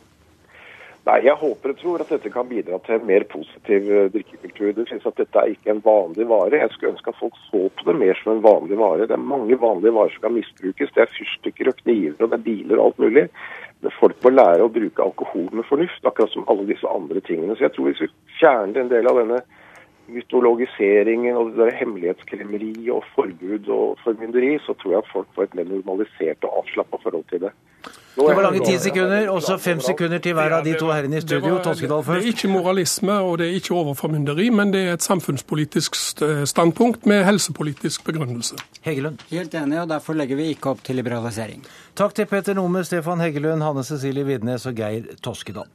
Nei, Jeg håper og tror at dette kan bidra til en mer positiv eh, drikkekultur. Det synes at dette er ikke en vanlig vare. Jeg skulle ønske at folk så på det mer som en vanlig vare. Det er mange vanlige varer som kan misbrukes. Det er fyrstikker og kniver og det er biler og alt mulig. Folk må lære å bruke alkohol med fornuft, akkurat som alle disse andre tingene. Så jeg tror hvis vi fjerner en del av denne mytologiseringen og det der hemmelighetskremmeri og forbud og formynderi, så tror jeg at folk får et mer normalisert og avslappa forhold til det. Det var lange ti sekunder, og så fem sekunder til hver av de to herrene i studio. Toskedal først. Det er ikke moralisme og det er ikke overformynderi, men det er et samfunnspolitisk standpunkt med helsepolitisk begrunnelse. Heggelund. Helt enig, og derfor legger vi ikke opp til liberalisering. Takk til Peter Nome, Stefan Heggelund, Hanne Cecilie Widnes og Geir Toskedal.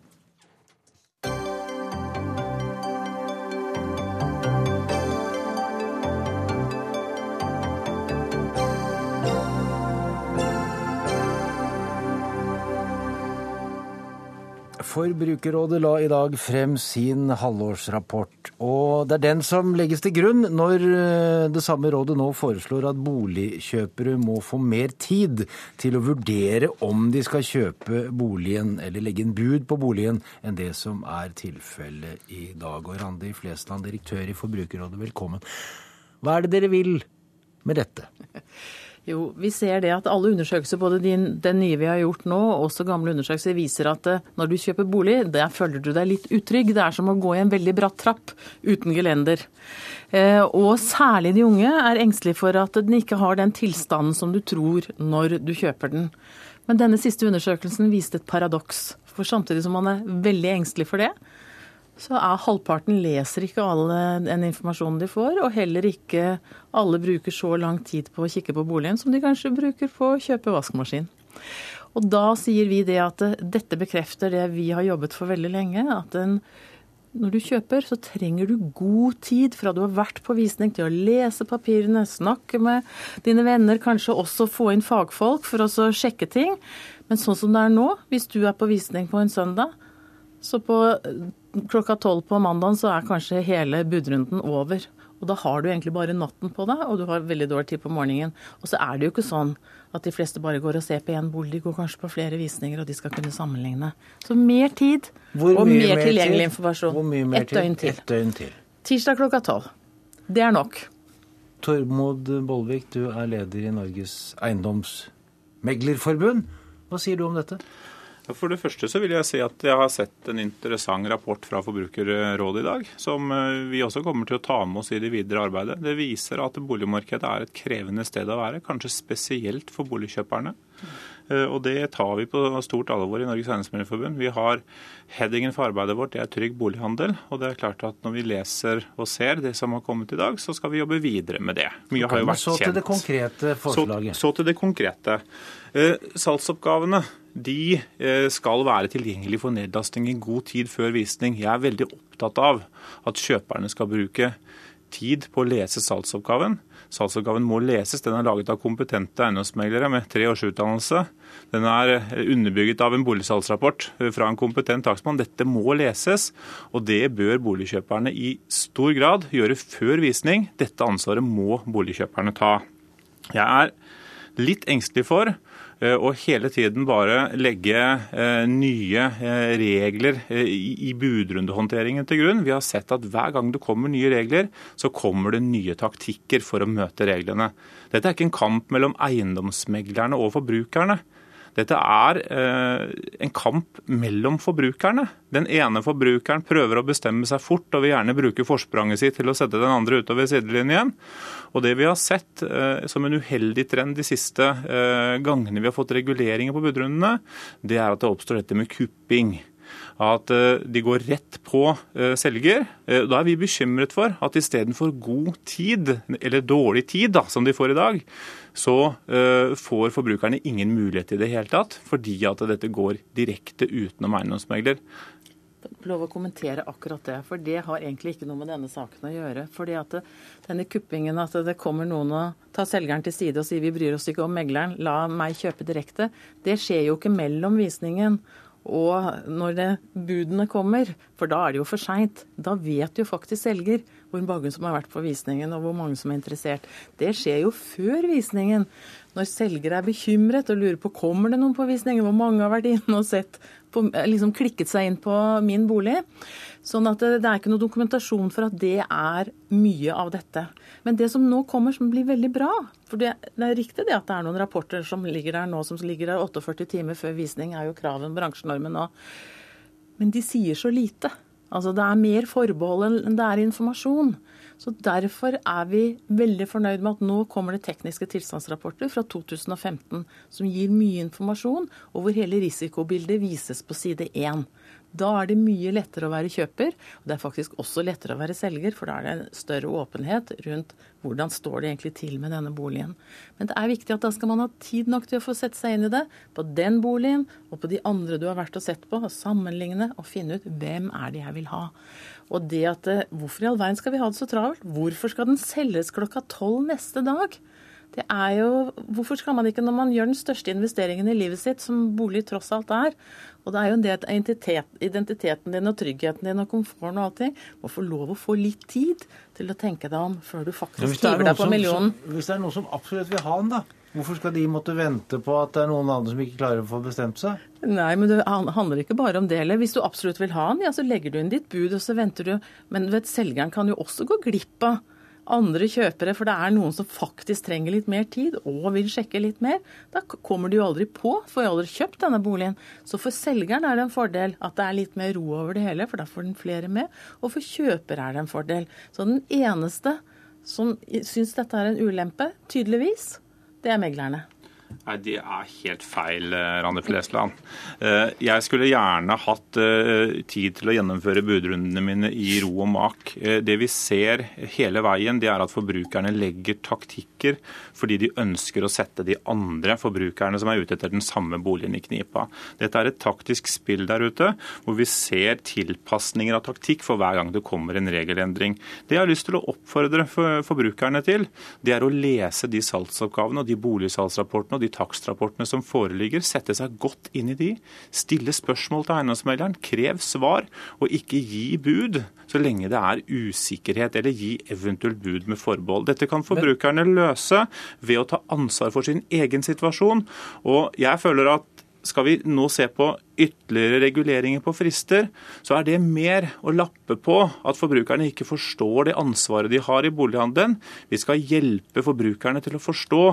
Forbrukerrådet la i dag frem sin halvårsrapport. Og det er den som legges til grunn når eh, det samme rådet nå foreslår at boligkjøpere må få mer tid til å vurdere om de skal kjøpe boligen eller legge inn bud på boligen, enn det som er tilfellet i dag. Og Randi Flesland, direktør i Forbrukerrådet, velkommen. Hva er det dere vil med dette? Jo, vi ser det at alle undersøkelser, både din, den nye vi har gjort nå, og også gamle undersøkelser, viser at eh, når du kjøper bolig, der føler du deg litt utrygg. Det er som å gå i en veldig bratt trapp uten gelender. Eh, og særlig de unge er engstelige for at den ikke har den tilstanden som du tror når du kjøper den. Men denne siste undersøkelsen viste et paradoks. For samtidig som man er veldig engstelig for det, så er halvparten leser ikke alle den informasjonen de får, og heller ikke alle bruker så lang tid på å kikke på boligen som de kanskje bruker på å kjøpe vaskemaskin. Og da sier vi det at dette bekrefter det vi har jobbet for veldig lenge, at en, når du kjøper, så trenger du god tid fra du har vært på visning til å lese papirene, snakke med dine venner, kanskje også få inn fagfolk for å sjekke ting. Men sånn som det er nå, hvis du er på visning på en søndag, så på klokka tolv på mandagen så er kanskje hele budrunden over. Og da har du egentlig bare natten på deg, og du har veldig dårlig tid på morgenen. Og så er det jo ikke sånn at de fleste bare går og ser på én bolig, de går kanskje på flere visninger, og de skal kunne sammenligne. Så mer tid Hvor og mer mer tilgjengelig tid? informasjon. Hvor mye mer Et døgn til. Et døgn til. Tirsdag klokka tolv. Det er nok. Tormod Bollvik, du er leder i Norges eiendomsmeglerforbund. Hva sier du om dette? For det første så vil jeg si at jeg har sett en interessant rapport fra Forbrukerrådet i dag, som eh, vi også kommer til å ta med oss i det videre arbeidet. Det viser at boligmarkedet er et krevende sted å være, kanskje spesielt for boligkjøperne. Eh, og det tar vi på stort alvor i Norges Eiendomsmeglerforbund. Vi har headingen for arbeidet vårt, det er trygg bolighandel. Og det er klart at når vi leser og ser det som har kommet i dag, så skal vi jobbe videre med det. Mye har jo vært kjent. Så til det konkrete forslaget. Så, så til det konkrete. Eh, salgsoppgavene de eh, skal være tilgjengelig for nedlasting i god tid før visning. Jeg er veldig opptatt av at kjøperne skal bruke tid på å lese salgsoppgaven. Salgsoppgaven må leses. Den er laget av kompetente eiendomsmeglere med tre års utdannelse. Den er eh, underbygget av en boligsalgsrapport eh, fra en kompetent takstmann. Dette må leses, og det bør boligkjøperne i stor grad gjøre før visning. Dette ansvaret må boligkjøperne ta. Jeg er litt engstelig for og hele tiden bare legge eh, nye eh, regler i budrundehåndteringen til grunn. Vi har sett at hver gang det kommer nye regler, så kommer det nye taktikker for å møte reglene. Dette er ikke en kamp mellom eiendomsmeglerne og forbrukerne. Dette er eh, en kamp mellom forbrukerne. Den ene forbrukeren prøver å bestemme seg fort og vil gjerne bruke forspranget sitt til å sette den andre utover sidelinjen. Og Det vi har sett eh, som en uheldig trend de siste eh, gangene vi har fått reguleringer på budrundene, det er at det oppstår dette med kupping at de går rett på selger. Da er vi bekymret for at istedenfor god tid, eller dårlig tid da, som de får i dag, så får forbrukerne ingen mulighet i det hele tatt, fordi at dette går direkte utenom eiendomsmegler. Lov å kommentere akkurat det, for det har egentlig ikke noe med denne saken å gjøre. Fordi at det, denne kuppingen, at det kommer noen og tar selgeren til side og sier vi bryr oss ikke om megleren, la meg kjøpe direkte, det skjer jo ikke mellom visningen og når det, budene kommer, for da er det jo for seint. Da vet jo faktisk selger hvor mange som har vært på visningen og hvor mange som er interessert. Det skjer jo før visningen. Når selger er bekymret og lurer på kommer det noen på visningen, hvor mange har vært inne og sett på, liksom klikket seg inn på min bolig. Sånn at det, det er ikke noe dokumentasjon for at det er mye av dette. Men det som nå kommer som blir veldig bra For det, det er riktig det at det er noen rapporter som ligger der nå som ligger der 48 timer før visning, er jo kraven, bransjenormen nå. Men de sier så lite. Altså Det er mer forbehold enn det er informasjon. Så Derfor er vi veldig fornøyd med at nå kommer det tekniske tilstandsrapporter fra 2015 som gir mye informasjon, og hvor hele risikobildet vises på side 1. Da er det mye lettere å være kjøper, og det er faktisk også lettere å være selger, for da er det en større åpenhet rundt hvordan står det egentlig til med denne boligen. Men det er viktig at da skal man ha tid nok til å få sette seg inn i det, på den boligen og på de andre du har vært og sett på, og sammenligne og finne ut hvem er det jeg vil ha. Og det at eh, Hvorfor i all verden skal vi ha det så travelt? Hvorfor skal den selges klokka tolv neste dag? Det er jo, Hvorfor skal man ikke, når man gjør den største investeringen i livet sitt, som bolig tross alt er, og det er jo en del av identitet, identiteten din og tryggheten din og komforten og allting, må få lov å få litt tid til å tenke deg om før du faktisk hiver deg på millionen. Som, hvis det er noen som absolutt vil ha den, da? Hvorfor skal de måtte vente på at det er noen andre som ikke klarer å få bestemt seg? Nei, men det handler ikke bare om det. Eller hvis du absolutt vil ha den, ja, så legger du inn ditt bud, og så venter du. Men vet, selgeren kan jo også gå glipp av andre kjøpere, for det er noen som faktisk trenger litt mer tid og vil sjekke litt mer, da kommer de jo aldri på, får jo aldri kjøpt denne boligen. Så for selgeren er det en fordel at det er litt mer ro over det hele, for da får den flere med. Og for kjøper er det en fordel. Så den eneste som syns dette er en ulempe, tydeligvis, det er meglerne. Nei, Det er helt feil, eh, Randi Flesland. Eh, jeg skulle gjerne hatt eh, tid til å gjennomføre budrundene mine i ro og mak. Det vi ser hele veien, det er at forbrukerne legger taktikker fordi de ønsker å sette de andre forbrukerne som er ute etter den samme boligen i knipa. Dette er et taktisk spill der ute, hvor vi ser tilpasninger av taktikk for hver gang det kommer en regelendring. Det jeg har lyst til å oppfordre forbrukerne til, det er å lese de salgsoppgavene og de boligsalgsrapportene og de takstrapportene som foreligger, sette seg godt inn i de, stille spørsmål til eiendomsmegleren, krev svar, og ikke gi bud så lenge det er usikkerhet, eller gi eventuelt bud med forbehold. Dette kan forbrukerne løse ved å ta ansvar for sin egen situasjon. Og jeg føler at skal vi nå se på ytterligere reguleringer på frister, så er det mer å lappe på at forbrukerne ikke forstår det ansvaret de har i bolighandelen. Vi skal hjelpe forbrukerne til å forstå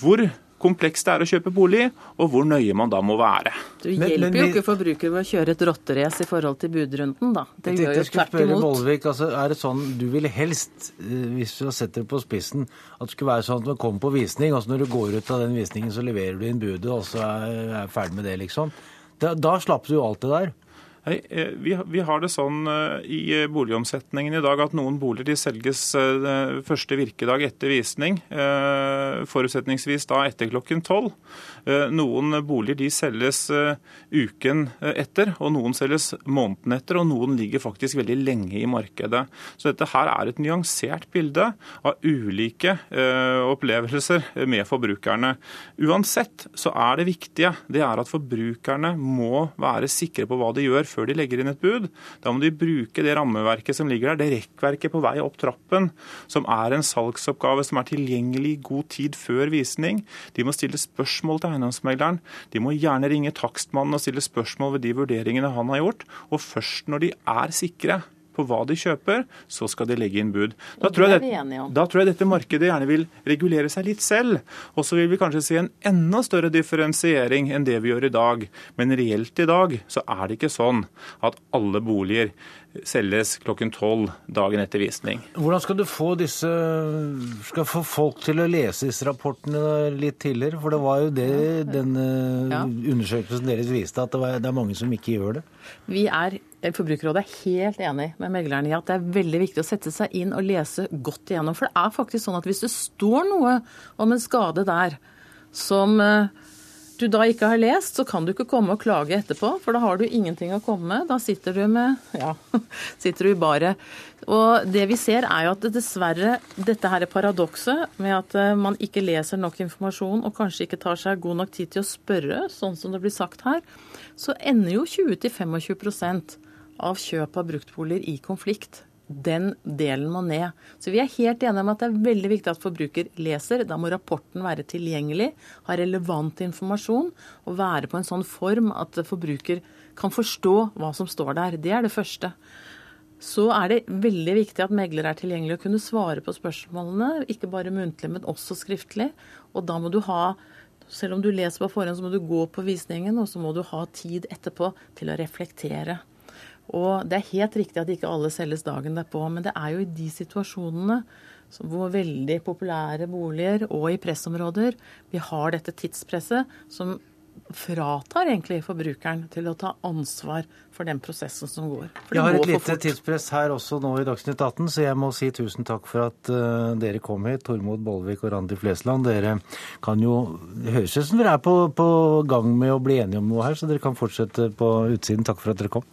hvor komplekst det er å kjøpe bolig, og hvor nøye man da må være. Du hjelper men, men, jo ikke forbrukere ved å kjøre et rotterace i forhold til budrunden, da. Det gjør jo tvert imot. Bolvik, altså, er det sånn du ville helst, eh, hvis du setter det på spissen, at det skulle være sånn at man kommer på visning, og så når du går ut av den visningen, så leverer du inn budet, og så er jeg ferdig med det, liksom. Da, da slapp du jo alt det der. Hei, eh, vi, har det sånn eh, i eh, boligomsetningen i dag at noen boliger de selges første virkedag etter visning, forutsetningsvis da etter klokken tolv. Noen boliger de selges uken etter, og noen selges måneden etter, og noen ligger faktisk veldig lenge i markedet. Så dette her er et nyansert bilde av ulike opplevelser med forbrukerne. Uansett så er det viktige det er at forbrukerne må være sikre på hva de gjør før de legger inn et bud. Da må de bruke det rammeverket som ligger der, det rekkverket på vei opp trappen, som er en salgsoppgave som er tilgjengelig i god tid før visning. De må stille spørsmål til eiendomsmegleren. De må gjerne ringe takstmannen og stille spørsmål ved de vurderingene han har gjort. Og først når de er sikre på hva de kjøper, så skal de legge inn bud. Da tror, det, da tror, jeg dette markedet gjerne vil regulere seg litt selv. Og så vil vi kanskje se en enda større differensiering enn det vi gjør i dag. Men reelt i dag så er det ikke sånn at alle boliger selges klokken tolv dagen etter visning. Hvordan skal du få disse skal få folk til å lese disse rapportene litt tidligere? For det var jo det den ja. undersøkelsen deres viste, at det, var, det er mange som ikke gjør det. Vi er Forbrukerrådet er helt enig med megleren i at det er veldig viktig å sette seg inn og lese godt igjennom. For det er faktisk sånn at hvis det står noe om en skade der som eh, du da ikke har lest, så kan du ikke komme og klage etterpå, for da har du ingenting å komme med. Da sitter du med ja, sitter du i baret. Og det vi ser er jo at dessverre dette her er paradokset med at eh, man ikke leser nok informasjon og kanskje ikke tar seg god nok tid til å spørre, sånn som det blir sagt her, så ender jo 20-25 av kjøp av bruktboliger i konflikt den delen må ned. Så vi er helt enige om at det er veldig viktig at forbruker leser. Da må rapporten være tilgjengelig, ha relevant informasjon og være på en sånn form at forbruker kan forstå hva som står der. Det er det første. Så er det veldig viktig at megler er tilgjengelig og kunne svare på spørsmålene, ikke bare muntlig, men også skriftlig. Og da må du ha selv om du leser på forhånd, så må du gå på visningen, og så må du ha tid etterpå til å reflektere. Og det er helt riktig at ikke alle selges dagen derpå, men det er jo i de situasjonene hvor veldig populære boliger og i pressområder vi har dette tidspresset som fratar egentlig forbrukeren til å ta ansvar for den prosessen som går. For jeg har et lite tidspress her også nå i Dagsnytt 18, så jeg må si tusen takk for at uh, dere kom hit, Tormod Bollvik og Randi Flesland. Dere kan jo høres ut som dere er på, på gang med å bli enige om noe her, så dere kan fortsette på utsiden. Takk for at dere kom.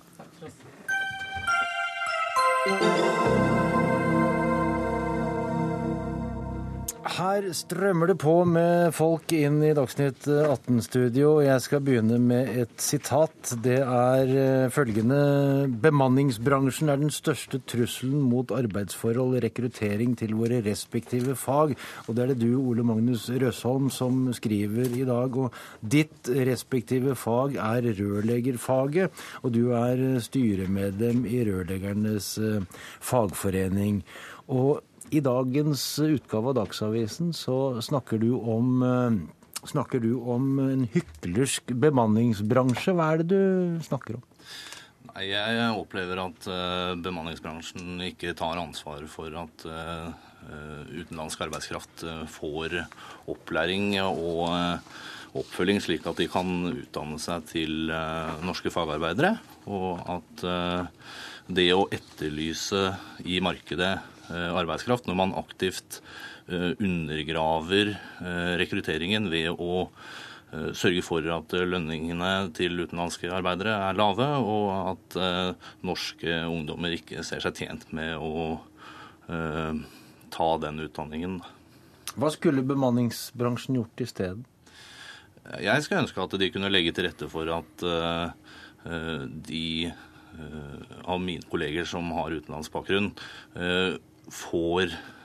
Her strømmer det på med folk inn i Dagsnytt 18-studio. Jeg skal begynne med et sitat. Det er eh, følgende Bemanningsbransjen er den største trusselen mot arbeidsforhold rekruttering til våre respektive fag. Og det er det du, Ole Magnus Røsholm, som skriver i dag. Og ditt respektive fag er rørleggerfaget, og du er styremedlem i Rørleggernes eh, fagforening. Og i dagens utgave av Dagsavisen så snakker du om eh, snakker du om en hyklersk bemanningsbransje. Hva er det du snakker om? Nei, Jeg opplever at uh, bemanningsbransjen ikke tar ansvar for at uh, utenlandsk arbeidskraft får opplæring og oppfølging, slik at de kan utdanne seg til norske fagarbeidere. Og at det å etterlyse i markedet Eh, arbeidskraft, når man aktivt eh, undergraver eh, rekrutteringen ved å sørge for at lønningene til utenlandske arbeidere er lave, og at norske ungdommer ikke ser seg tjent med å ta den utdanningen. Hva skulle bemanningsbransjen gjort i stedet? Jeg skal ønske at de kunne legge til rette for at de av mine kolleger som har utenlandsbakgrunn, får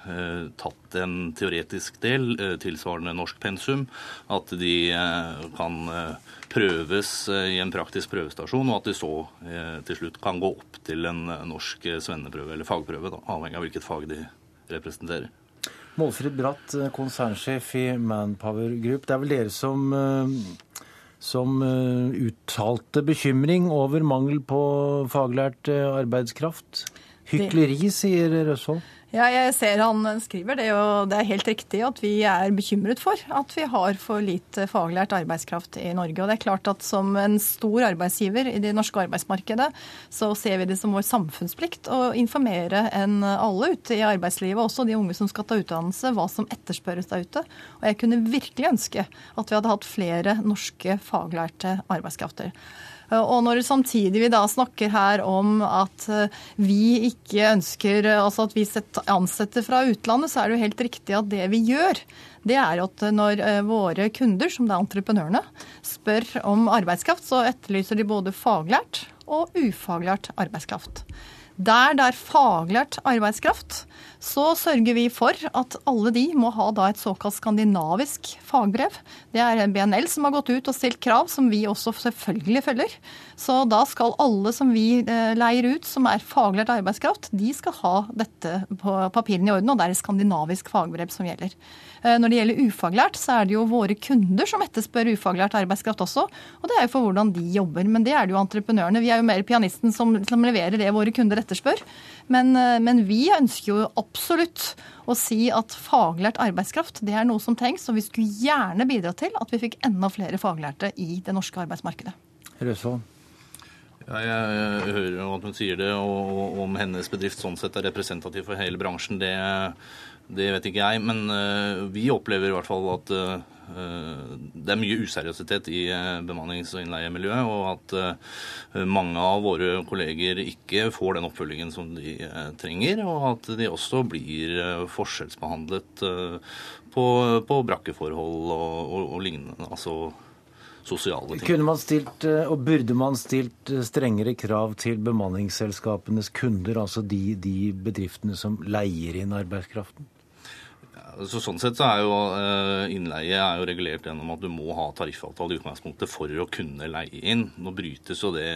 eh, tatt en teoretisk del eh, tilsvarende norsk pensum. At de eh, kan eh, prøves eh, i en praktisk prøvestasjon, og at de så eh, til slutt kan gå opp til en eh, norsk eh, svenneprøve eller fagprøve, da, avhengig av hvilket fag de representerer. Målfrid Bratt, eh, konsernsjef i Manpower Group. Det er vel dere som, eh, som eh, uttalte bekymring over mangel på faglært eh, arbeidskraft? Hykleri, sier Røsvold. Ja, jeg ser han skriver det, og det er helt riktig at vi er bekymret for at vi har for lite faglært arbeidskraft i Norge. Og det er klart at som en stor arbeidsgiver i det norske arbeidsmarkedet, så ser vi det som vår samfunnsplikt å informere enn alle ute i arbeidslivet, også de unge som skal ta utdannelse, hva som etterspørres der ute. Og jeg kunne virkelig ønske at vi hadde hatt flere norske faglærte arbeidskrafter. Og når samtidig vi da snakker her om at eh, vi ikke ønsker altså at vi ansetter fra utlandet, så er det jo helt riktig at det vi gjør, det er at når eh, våre kunder, som det er entreprenørene, spør om arbeidskraft, så etterlyser de både faglært og ufaglært arbeidskraft. Der det er faglært arbeidskraft, så sørger vi for at alle de må ha da et såkalt skandinavisk fagbrev. Det er BNL som har gått ut og stilt krav, som vi også selvfølgelig følger. Så da skal alle som vi eh, leier ut som er faglært arbeidskraft, de skal ha dette på papirene i orden, og det er et skandinavisk fagbrev som gjelder. Eh, når det gjelder ufaglært, så er det jo våre kunder som etterspør ufaglært arbeidskraft også. Og det er jo for hvordan de jobber. Men det er det jo entreprenørene. Vi er jo mer pianisten som, som leverer det våre kunder etterspør. Men, eh, men, vi ønsker jo absolutt å si at faglært arbeidskraft det er noe som trengs, og vi skulle gjerne bidra til at vi fikk enda flere faglærte i det norske arbeidsmarkedet. Røsvold. Ja, jeg, hører jo at hun sier det, og om hennes bedrift sånn sett er representativ for hele bransjen, det, det vet ikke jeg. Men uh, vi opplever i hvert fall at uh, det er mye useriøsitet i bemannings- og innleiemiljøet, og at mange av våre kolleger ikke får den oppfølgingen som de trenger, og at de også blir forskjellsbehandlet på, på brakkeforhold og, og, og lignende. altså sosiale ting. Kunne man stilt, eh, og Burde man stilt eh, strengere krav til bemanningsselskapenes kunder, altså de, de bedriftene som leier inn arbeidskraften? Så sånn sett så er jo eh, innleie er jo regulert gjennom at du må ha tariffavtale i utgangspunktet for å kunne leie inn. Nå brytes jo det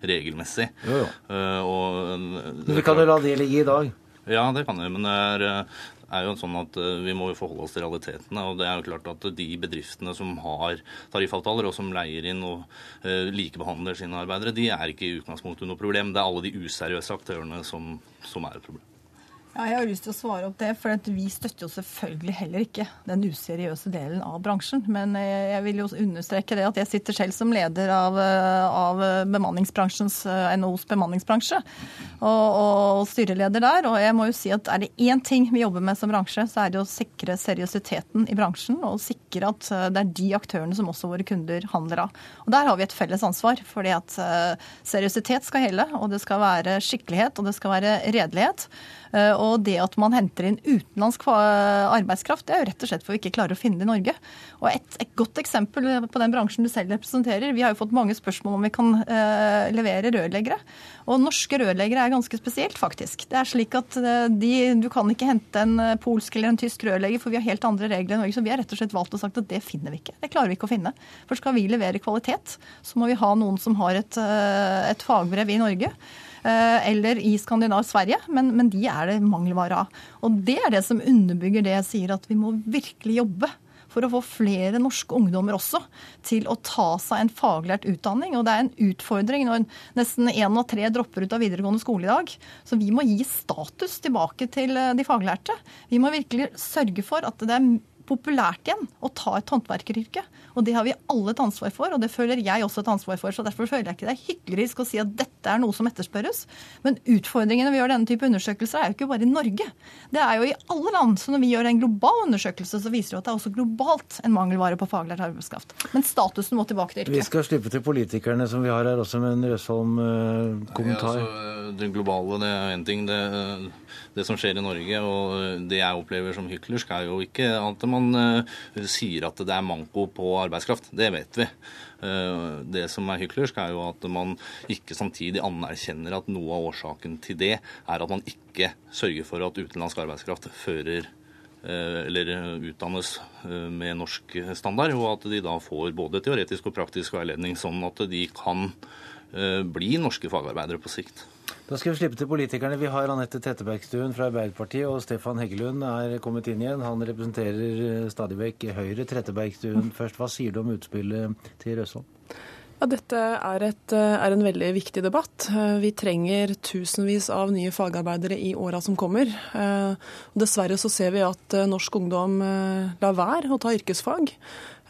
regelmessig. Jo, jo. Og, Men vi kan jo la det ligge i dag? Ja, det kan vi. Men det er, er jo sånn at eh, vi må jo forholde oss til realitetene. og det er jo klart at De bedriftene som har tariffavtaler og som leier inn og likebehandler sine arbeidere, de er ikke i utgangspunktet noe problem. Det er alle de useriøse aktørene som, som er et problem. Ja, jeg har lyst til å svare opp det, for vi støtter jo selvfølgelig heller ikke den useriøse delen av bransjen. Men jeg vil jo understreke det at jeg sitter selv som leder av, av bemanningsbransjens, NHOs bemanningsbransje, og, og, styreleder der. Og jeg må jo si at er det én ting vi jobber med som bransje, så er det å sikre seriøsiteten i bransjen, og sikre at det er de aktørene som også våre kunder handler av. Og der har vi et felles ansvar, fordi at seriøsitet skal helle, og det skal være skikkelighet, og det skal være redelighet. Eh, og det at man henter inn utenlandsk arbeidskraft, det er jo rett og slett for vi ikke klarer å finne det i Norge. Og et, et, godt eksempel på den bransjen du selv representerer, vi har jo fått mange spørsmål om vi kan eh, levere rørleggere. Og norske rørleggere er ganske spesielt, faktisk. Det er slik at uh, de, du kan ikke hente en polsk eller en tysk rørlegger, for vi har helt andre regler i Norge. Så vi har rett og slett valgt og sagt at det finner vi ikke. Det klarer vi ikke å finne. For skal vi levere kvalitet, så må vi ha noen som har et, et fagbrev i Norge. Eh, eller i Skandinav Sverige, men, men de er det mangelvare av. Og det er det som underbygger det jeg sier, at vi må virkelig jobbe for å få flere norske ungdommer også til å ta seg en faglært utdanning. Og det er en utfordring når nesten én av tre dropper ut av videregående skole i dag. Så vi må gi status tilbake til eh, de faglærte. Vi må virkelig sørge for at det er populært igjen å ta et håndverkeryrke. Og det har vi alle et ansvar for, og det føler jeg også et ansvar for. Så derfor føler jeg ikke det er hyklerisk å si at dette er noe som etterspørres. Men utfordringene ved å gjøre denne type undersøkelser er jo ikke bare i Norge. Det er jo i alle land. Så når vi gjør en global undersøkelse, så viser det at det er også globalt en mangelvare på faglært arbeidskraft. Men statusen må tilbake til yrket. Vi skal slippe til politikerne som vi har her også, med en Røsholm-kommentar. Ja, altså, det globale det er én ting. Det, det som skjer i Norge, og det jeg opplever som hyklersk, er jo ikke at man uh, sier at det er manko på arbeidskraft. Det vet vi. Det som er hyklersk, er jo at man ikke samtidig anerkjenner at noe av årsaken til det er at man ikke sørger for at utenlandsk arbeidskraft fører eller utdannes med norsk standard, og at de da får både teoretisk og praktisk veiledning, sånn at de kan bli norske fagarbeidere på sikt. Da skal vi slippe til politikerne. Vi har Anette Trettebergstuen fra Arbeiderpartiet, og Stefan Heggelund er kommet inn igjen. Han representerer stadig vekk Høyre. Trettebergstuen først, hva sier du om utspillet til Røsholm? Ja, dette er, et, er, en veldig viktig debatt. Vi trenger tusenvis av nye fagarbeidere i åra som kommer. Dessverre så ser vi at norsk ungdom lar være å ta yrkesfag.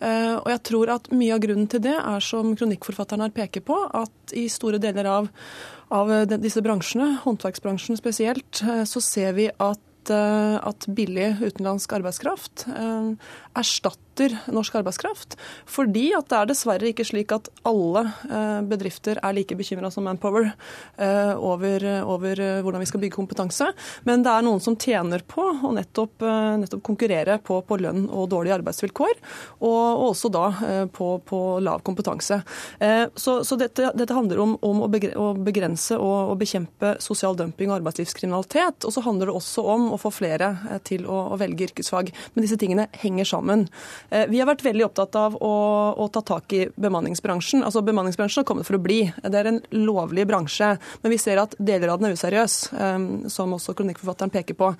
Og jeg tror at mye av grunnen til det er, som kronikkforfatteren her peker på, at i store deler av, av disse bransjene, håndverksbransjen spesielt, så ser vi at, at billig utenlandsk arbeidskraft erstatter norsk arbeidskraft. Fordi at det er dessverre ikke slik at alle bedrifter er like bekymra som Manpower over, over, hvordan vi skal bygge kompetanse. Men det er noen som tjener på å nettopp, nettopp konkurrere på, på, lønn og dårlige arbeidsvilkår, og også da på, på, lav kompetanse. Så, så dette, dette, handler om, om, å begrense og, og bekjempe sosial dumping og arbeidslivskriminalitet. Og så handler det også om å få flere til å, å velge yrkesfag. Men disse tingene henger sammen. Vi har vært veldig opptatt av å, å, ta tak i bemanningsbransjen. Altså Bemanningsbransjen har kommet for å bli. Det er en lovlig bransje. Men vi ser at deler av den er useriøs, som også kronikkforfatteren peker på.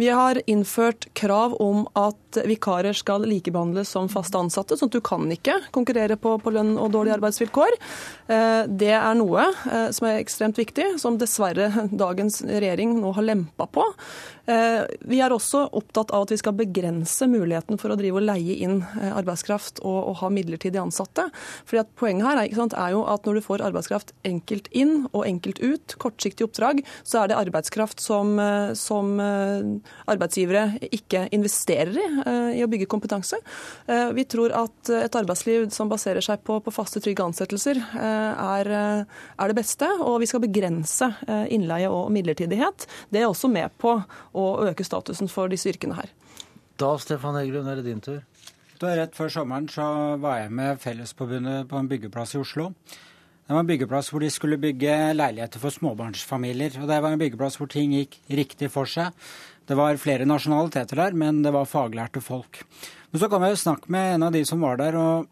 Vi har innført krav om at vikarer skal likebehandles som faste ansatte, sånn at du kan ikke konkurrere på, på lønn og dårlige arbeidsvilkår. Det er noe som er ekstremt viktig, som dessverre dagens regjering nå har lempa på. Vi er også opptatt av at vi skal begrense muligheten for å drive og leie inn arbeidskraft og, og ha midlertidig ansatte. Fordi at Poenget her er, sant, er, jo at når du får arbeidskraft enkelt inn og enkelt ut, kortsiktig oppdrag, så er det arbeidskraft som, som arbeidsgivere ikke investerer i i å bygge kompetanse. Vi tror at et arbeidsliv som baserer seg på, på faste, trygge ansettelser, er, er, det beste. Og vi skal begrense innleie og midlertidighet. Det er også med på å øke statusen for disse yrkene her. Da, Stefan Heggelund, er det din tur. Da, rett før sommeren så var jeg med Fellesforbundet på en byggeplass i Oslo. Det var en byggeplass hvor de skulle bygge leiligheter for småbarnsfamilier. Og det var en byggeplass hvor ting gikk riktig for seg. Det var flere nasjonaliteter der, men det var faglærte folk. Men så kom jeg og snakket med en av de som var der, og,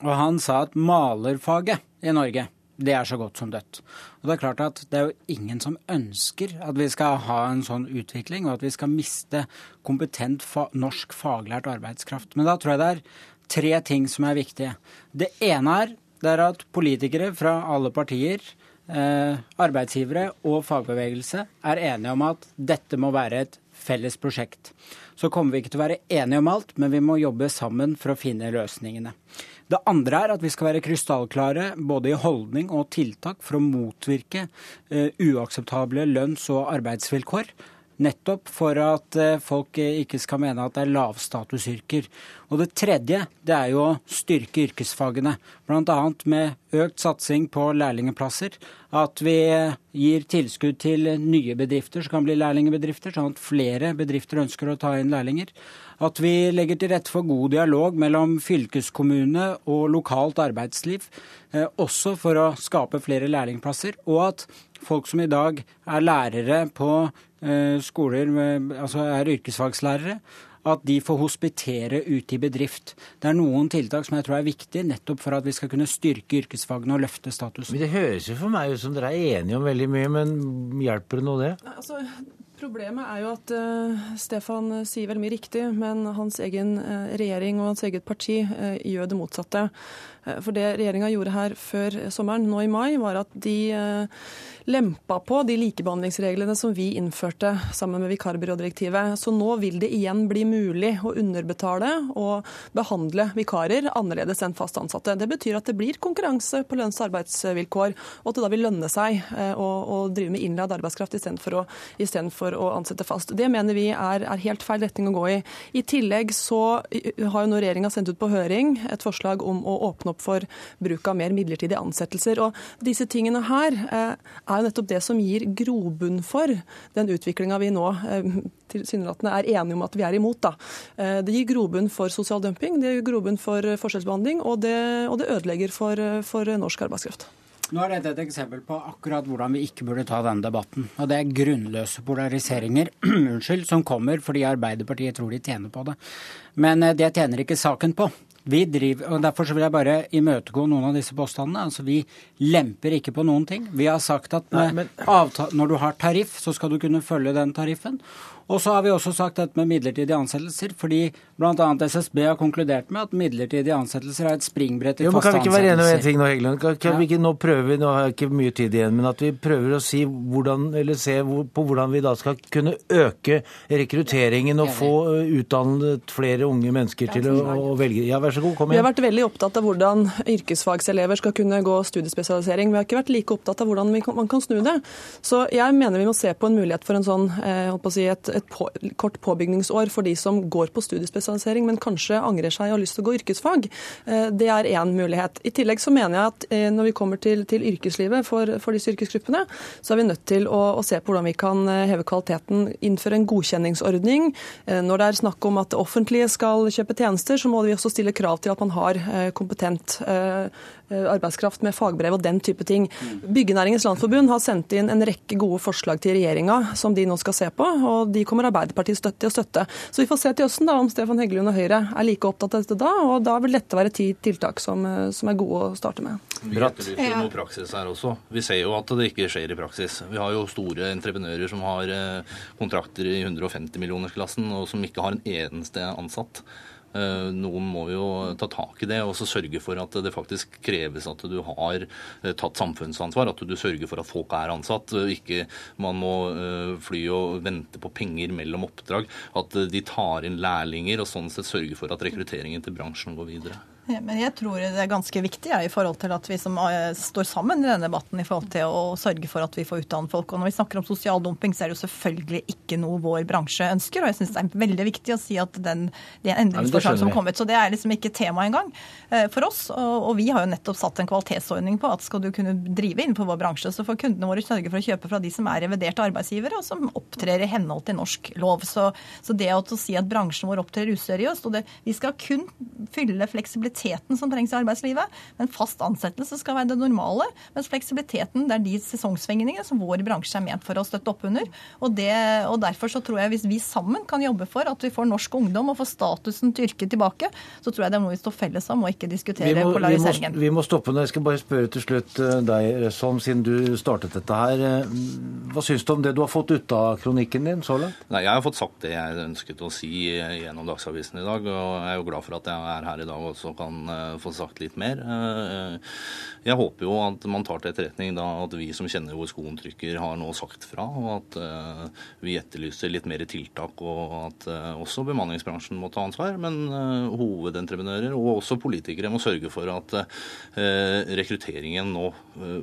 og han sa at malerfaget i Norge det er så godt som dødt. Og Det er klart at det er jo ingen som ønsker at vi skal ha en sånn utvikling, og at vi skal miste kompetent fa norsk faglært arbeidskraft. Men da tror jeg det er tre ting som er viktige. Det ene er, det er at politikere fra alle partier Eh, arbeidsgivere og fagbevegelse er enige om at dette må være et felles prosjekt. Så kommer vi ikke til å være enige om alt, men vi må jobbe sammen for å finne løsningene. Det andre er at vi skal være krystallklare både i holdning og tiltak for å motvirke uh, uakseptable lønns- og arbeidsvilkår. Nettopp for at eh, folk ikke skal mene at det er lavstatusyrker. Og det tredje det er jo å styrke yrkesfagene. Bl.a. med økt satsing på lærlingplasser. At vi gir tilskudd til nye bedrifter som kan bli lærlingbedrifter, sånn at flere bedrifter ønsker å ta inn lærlinger. At vi legger til rette for god dialog mellom fylkeskommune og lokalt arbeidsliv, eh, også for å skape flere lærlingplasser. Og at folk som i dag er lærere på Eh, skoler, altså er yrkesfagslærere, at de får hospitere ute i bedrift. Det er noen tiltak som jeg tror er viktige nettopp for at vi skal kunne styrke yrkesfagene og løfte statusen. Men Det høres jo for meg ut som dere er enige om veldig mye, men hjelper det noe det? Altså, Problemet er jo at uh, Stefan sier veldig mye riktig, men hans egen uh, regjering og hans eget parti uh, gjør det motsatte. For det regjeringa gjorde her før sommeren, nå i mai, var at de lempa på de likebehandlingsreglene som vi innførte sammen med vikarbyrådirektivet. Så nå vil det igjen bli mulig å underbetale og behandle vikarer annerledes enn fast ansatte. Det betyr at det blir konkurranse på lønns- og arbeidsvilkår, og at det da vil lønne seg å, å drive med innleid arbeidskraft istedenfor å, for å ansette fast. Det mener vi er, er, helt feil retning å gå i. I tillegg så har jo nå regjeringa sendt ut på høring et forslag om å åpne opp for bruk av mer midlertidige ansettelser. Og disse tingene her er jo nettopp det som gir grobunn for den utviklinga vi nå tilsynelatende er enige om at vi er imot. Da. Det gir grobunn for sosial dumping, det gir grobunn for forskjellsbehandling, og det, og det ødelegger for, for norsk arbeidskraft. Nå er dette et eksempel på akkurat hvordan vi ikke burde ta denne debatten. Og det er grunnløse polariseringer unnskyld, som kommer fordi Arbeiderpartiet tror de tjener på det. Men eh, det tjener ikke saken på. Vi driver, og Derfor vil jeg bare imøtegå noen av disse påstandene. Altså, Vi lemper ikke på noen ting. Vi har sagt at Nei, men... avtale, når du har tariff, så skal du kunne følge den tariffen. Og så har vi også sagt dette med midlertidige ansettelser, fordi bl.a. SSB har konkludert med at midlertidige ansettelser er et springbrett til faste ansettelser. Kan vi ikke være enige om en ting nå, Heggelund? Kan, kan ja. vi ikke nå prøve, nå har jeg ikke mye tid igjen, men at vi prøver å si hvordan, eller se på hvordan vi da skal kunne øke rekrutteringen og få utdannet flere unge mennesker til å, å velge. Ja, vær så god, kom igjen. Vi har vært veldig opptatt av hvordan yrkesfagselever skal kunne gå studiespesialisering. Vi har ikke vært like opptatt av hvordan kan, man kan snu det. Så jeg mener vi må se på en mulighet for en sånn, eh, holdt på å si, et et på, kort påbygningsår for de som går på studiespesialisering, men kanskje angrer seg og har lyst til å gå yrkesfag. Eh, det er én mulighet. I tillegg så mener jeg at eh, når vi kommer til, til yrkeslivet for, for, disse yrkesgruppene, så er vi nødt til å, å, se på hvordan vi kan eh, heve kvaliteten, innføre en godkjenningsordning. Når det er snakk om at det offentlige skal kjøpe tjenester, så må vi også stille krav til at man har kompetent arbeidskraft med fagbrev og den type ting. Byggenæringens Landsforbund har sendt inn en rekke gode forslag til regjeringa som de nå skal se på. og De kommer Arbeiderpartiet støtte til å støtte. Så vi får se til høsten da, om Stefan Heggelund og Høyre er like opptatt av dette da. og Da vil dette være ti tiltak som, som er gode å starte med. Vi etterlyser noe praksis her også. Vi ser jo at det ikke skjer i praksis. Vi har jo store entreprenører som har eh, kontrakter i 150 millionersklassen, og som ikke har en eneste ansatt. Eh, noen må jo ta tak i det og så sørge for at det faktisk kreves at du har eh, tatt samfunnsansvar. At du sørger for at folk er ansatt. Ikke man må eh, fly og vente på penger mellom oppdrag. At de tar inn lærlinger og sånn sett sørger for at rekrutteringen til bransjen går videre. Men jeg tror det er ganske viktig ja, i forhold til at vi som eh, står sammen i denne debatten i forhold til å sørge for at vi får utdannet folk. Og når vi snakker om sosial dumping, så er det jo selvfølgelig ikke noe vår bransje ønsker. Og jeg syns det er veldig viktig å si at den, det er en endringsforslag som kom ut. Så det er liksom ikke tema engang eh, for oss. Og, og, vi har jo nettopp satt en kvalitetsordning på at skal du kunne drive innenfor vår bransje, så får kundene våre sørge for å kjøpe fra de som er reviderte arbeidsgivere, og som opptrer i henhold til norsk lov. Så, så det å si at bransjen vår opptrer useriøst, og det, vi skal kun fylle fleksibilitet fleksibiliteten som trengs i arbeidslivet. Men fast ansettelse skal være det normale, mens fleksibiliteten det er de sesongsvingningene som vår bransje er ment for å støtte opp under. Og, det, og Derfor så tror jeg hvis vi sammen kan jobbe for at vi får norsk ungdom og får statusen til yrket tilbake, så tror jeg det må vi stå felles om, og ikke diskutere vi må, polariseringen. Vi må, vi må stoppe nå. Jeg skal bare spørre til slutt eh, deg, Røsholm, siden du startet dette her. Eh, hva syns du om det du har fått ut av kronikken din så langt? Nei, Jeg har fått sagt det jeg ønsket å si gjennom Dagsavisen i dag, og jeg er jo glad for at jeg er her i dag også kan eh, få sagt litt mer. Eh, jeg håper jo at man tar til etterretning da at vi som kjenner hvor skoen trykker, har nå sagt fra, og at eh, vi etterlyser litt mer tiltak, og at også bemanningsbransjen må ta ansvar. Men hovedentreprenører og også politikere må sørge for at rekrutteringen nå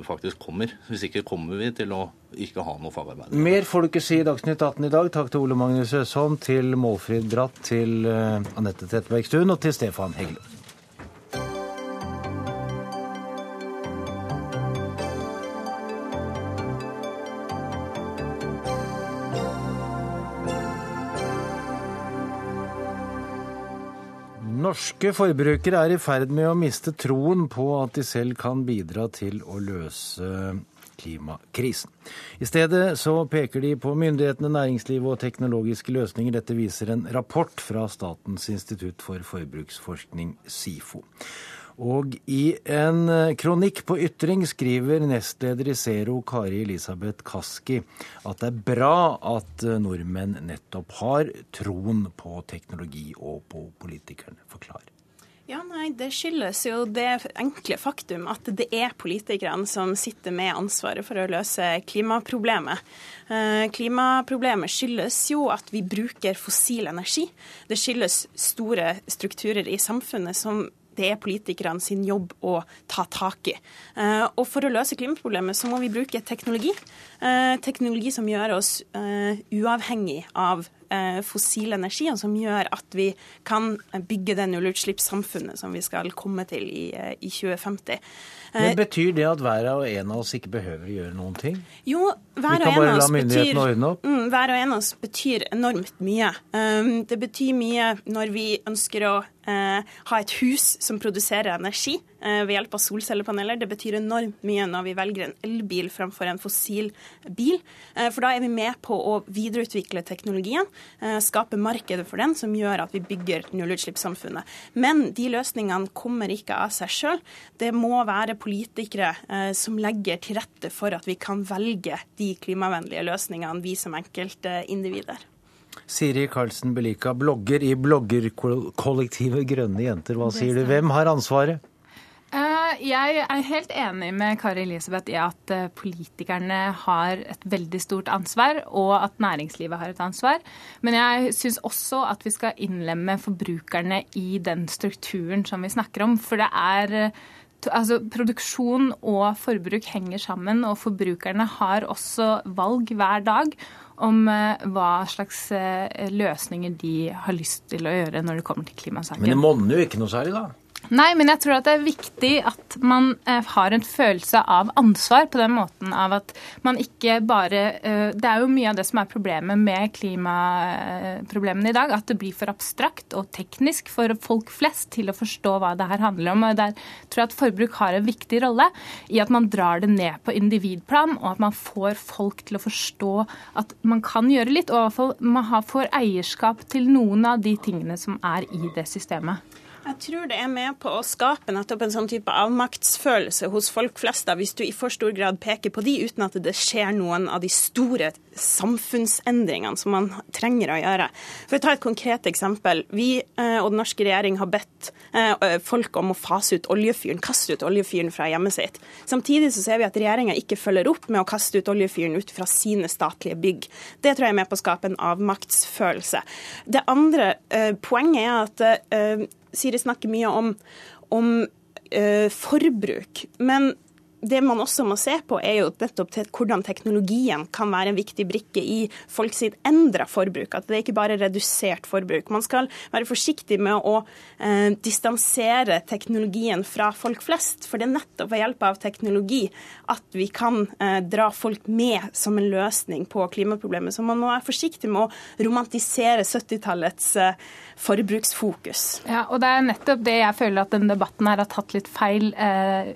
faktisk kommer. Hvis ikke kommer vi til å ikke ha noe fagarbeid. Mer får du ikke si i Dagsnytt 18 i dag. Takk til Ole Magnus Øsholm, til Målfrid Bratt, til Anette Trettebergstuen og til Stefan Heggelund. Norske forbrukere er i ferd med å miste troen på at de selv kan bidra til å løse klimakrisen. I stedet så peker de på myndighetene, næringslivet og teknologiske løsninger. Dette viser en rapport fra Statens institutt for forbruksforskning, SIFO. Og i en eh, kronikk på Ytring skriver nestleder i Zero, Kari Elisabeth Kaski, at det er bra at eh, nordmenn nettopp har troen på teknologi og på politikerne. Forklar. Ja, nei, Det skyldes jo det enkle faktum at det er politikerne som sitter med ansvaret for å løse klimaproblemet. Eh, klimaproblemet skyldes jo at vi bruker fossil energi. Det skyldes store strukturer i samfunnet som det er politikerne sin jobb å ta tak i. Eh, og for å løse klimaproblemet så må vi bruke teknologi. Eh, teknologi som gjør oss eh, uavhengig av fossil energi, og som gjør at vi kan bygge det nullutslippssamfunnet som vi skal komme til i, eh, i 2050. Men Betyr det at hver og en av oss ikke behøver å gjøre noen ting? Jo, hver og, en av oss betyr, mm, hver og en av oss betyr enormt mye. Um, det betyr mye når vi ønsker å ha et hus som produserer energi ved hjelp av solcellepaneler. Det betyr enormt mye når vi velger en elbil fremfor en fossil bil. Uh, for da er vi med på å videreutvikle teknologien, skape markedet for den, som gjør at vi bygger nullutslippssamfunnet. Men de løsningene kommer ikke av seg sjøl. Det må være politikere som legger til rette for at vi kan velge de klimavennlige løsningene, vi som enkeltindivider. Siri Karlsen Belika, blogger i bloggerkollektivet Grønne jenter. Hva sier du? Hvem har ansvaret? Eh, jeg er helt enig med Kari Elisabeth i at eh, politikerne har et veldig stort ansvar, og at næringslivet har et ansvar. Men jeg syns også at vi skal innlemme forbrukerne i den strukturen som vi snakker om. For det er altså, produksjon og forbruk henger sammen, og forbrukerne har også valg hver dag om hva slags løsninger de har lyst til å gjøre når det kommer til klimasaken. Men det monner jo ikke noe særlig, da? Nei, men jeg tror at det er viktig at man eh, har en følelse av ansvar på den måten av at man ikke bare eh, Det er jo mye av det som er problemet med klimaproblemene i dag, at det blir for abstrakt og teknisk for folk flest til å forstå hva det her handler om. Og Der tror jeg at forbruk har en viktig rolle i at man drar det ned på individplan, og at man får folk til å forstå at man kan gjøre litt, og i hvert fall man får eierskap til noen av de tingene som er i det systemet. Jeg tror det er med på å skape nettopp en sånn type avmaktsfølelse hos folk flest, da, hvis du i for stor grad peker på de uten at det skjer noen av de store samfunnsendringene som man trenger å gjøre. For å ta et konkret eksempel. Vi eh, og den norske regjering har bedt eh, folk om å fase ut oljefyren, kaste ut oljefyren fra hjemmet sitt. Samtidig så ser vi at regjeringa ikke følger opp med å kaste ut oljefyren ut fra sine statlige bygg. Det tror jeg er med på å skape en avmaktsfølelse. Det andre eh, poenget er at Siri snakker mye om, om uh, forbruk. Men det man også må se på, er jo nettopp til hvordan teknologien kan være en viktig brikke i folk sitt endra forbruk. At det er ikke bare redusert forbruk. Man skal være forsiktig med å eh, distansere teknologien fra folk flest. For det er nettopp ved hjelp av teknologi at vi kan eh, dra folk med som en løsning på klimaproblemet. Så man må være forsiktig med å romantisere 70-tallets eh, forbruksfokus. Ja, og det er nettopp det jeg føler at denne debatten her har tatt litt feil eh,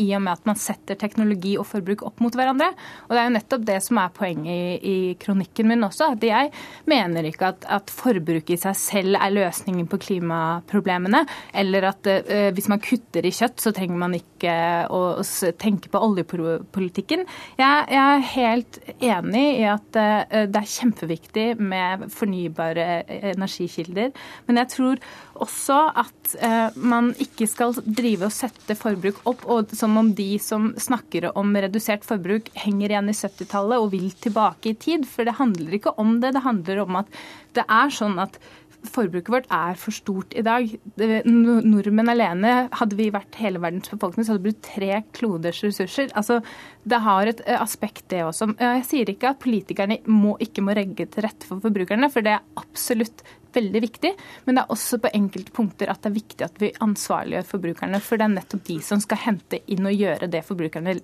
i og med at man setter teknologi og forbruk opp mot hverandre. Og Det er jo nettopp det som er poenget i, i kronikken min også. at Jeg mener ikke at, at forbruk i seg selv er løsningen på klimaproblemene. Eller at uh, hvis man kutter i kjøtt, så trenger man ikke å, å tenke på oljepolitikken. Jeg, jeg, er helt enig i at uh, det er kjempeviktig med fornybare energikilder. Men jeg tror også at eh, man ikke skal drive og sette forbruk opp. og som om de som snakker om redusert forbruk, henger igjen i 70-tallet og vil tilbake i tid. For det handler ikke om det. Det handler om at det er sånn at forbruket vårt er for stort i dag. Nordmenn alene, hadde vi vært hele verdens befolkning, så hadde det blitt tre kloders ressurser. Altså, det har et eh, aspekt, det også. Jeg sier ikke at politikerne må, ikke må regge til rette for forbrukerne, for det er absolutt veldig viktig. Men det er også på enkelte punkter at det er viktig at vi ansvarliggjør forbrukerne. For det er nettopp de som skal hente inn og gjøre det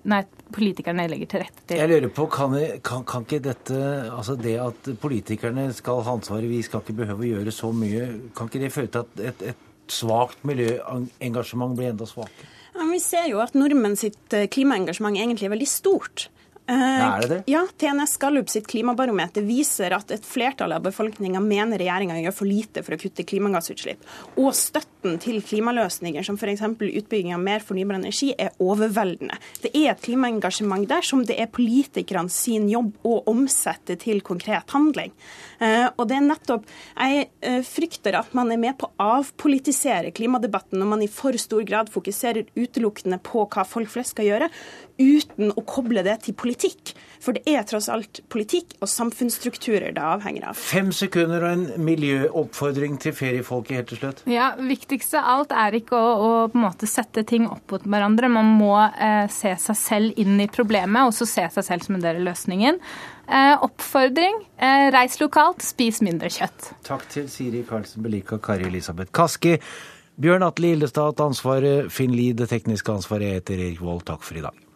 nei, politikerne legger til rette til. Jeg lurer på, kan, kan, kan, ikke dette, altså det at politikerne skal ha ansvaret, vi skal ikke behøve å gjøre så mye, kan ikke det føre til at et, et svakt miljøengasjement blir enda svakere? Ja, vi ser jo at nordmenn sitt eh, klimaengasjement egentlig er veldig stort. Eh, er det det? Ja, TNS Gallup sitt klimabarometer viser at et flertall av befolkninga mener regjeringa gjør for lite for å kutte klimagassutslipp. Og støtten til klimaløsninger som f.eks. utbygging av mer fornybar energi er overveldende. Det er et klimaengasjement der som det er politikerne sin jobb å omsette til konkret handling. Eh, og det er nettopp Jeg eh, frykter at man er med på å avpolitisere klimadebatten når man i for stor grad fokuserer utelukkende på hva folk flest skal gjøre, uten å koble det til politikk. For det er tross alt politikk og samfunnsstrukturer det avhenger av. Fem sekunder og en miljøoppfordring til feriefolket helt til slutt. Ja, Viktigste av alt er ikke å, å på en måte sette ting opp mot hverandre. Man må eh, se seg selv inn i problemet, og så se seg selv som en del av løsningen. Eh, oppfordring eh, reis lokalt, spis mindre kjøtt. Takk til Siri Karlsen Belika Kari Elisabeth Kaski. Bjørn Atle Ildestad ansvaret, Finn Lie det tekniske ansvaret. Jeg heter Erik Vold. Takk for i dag.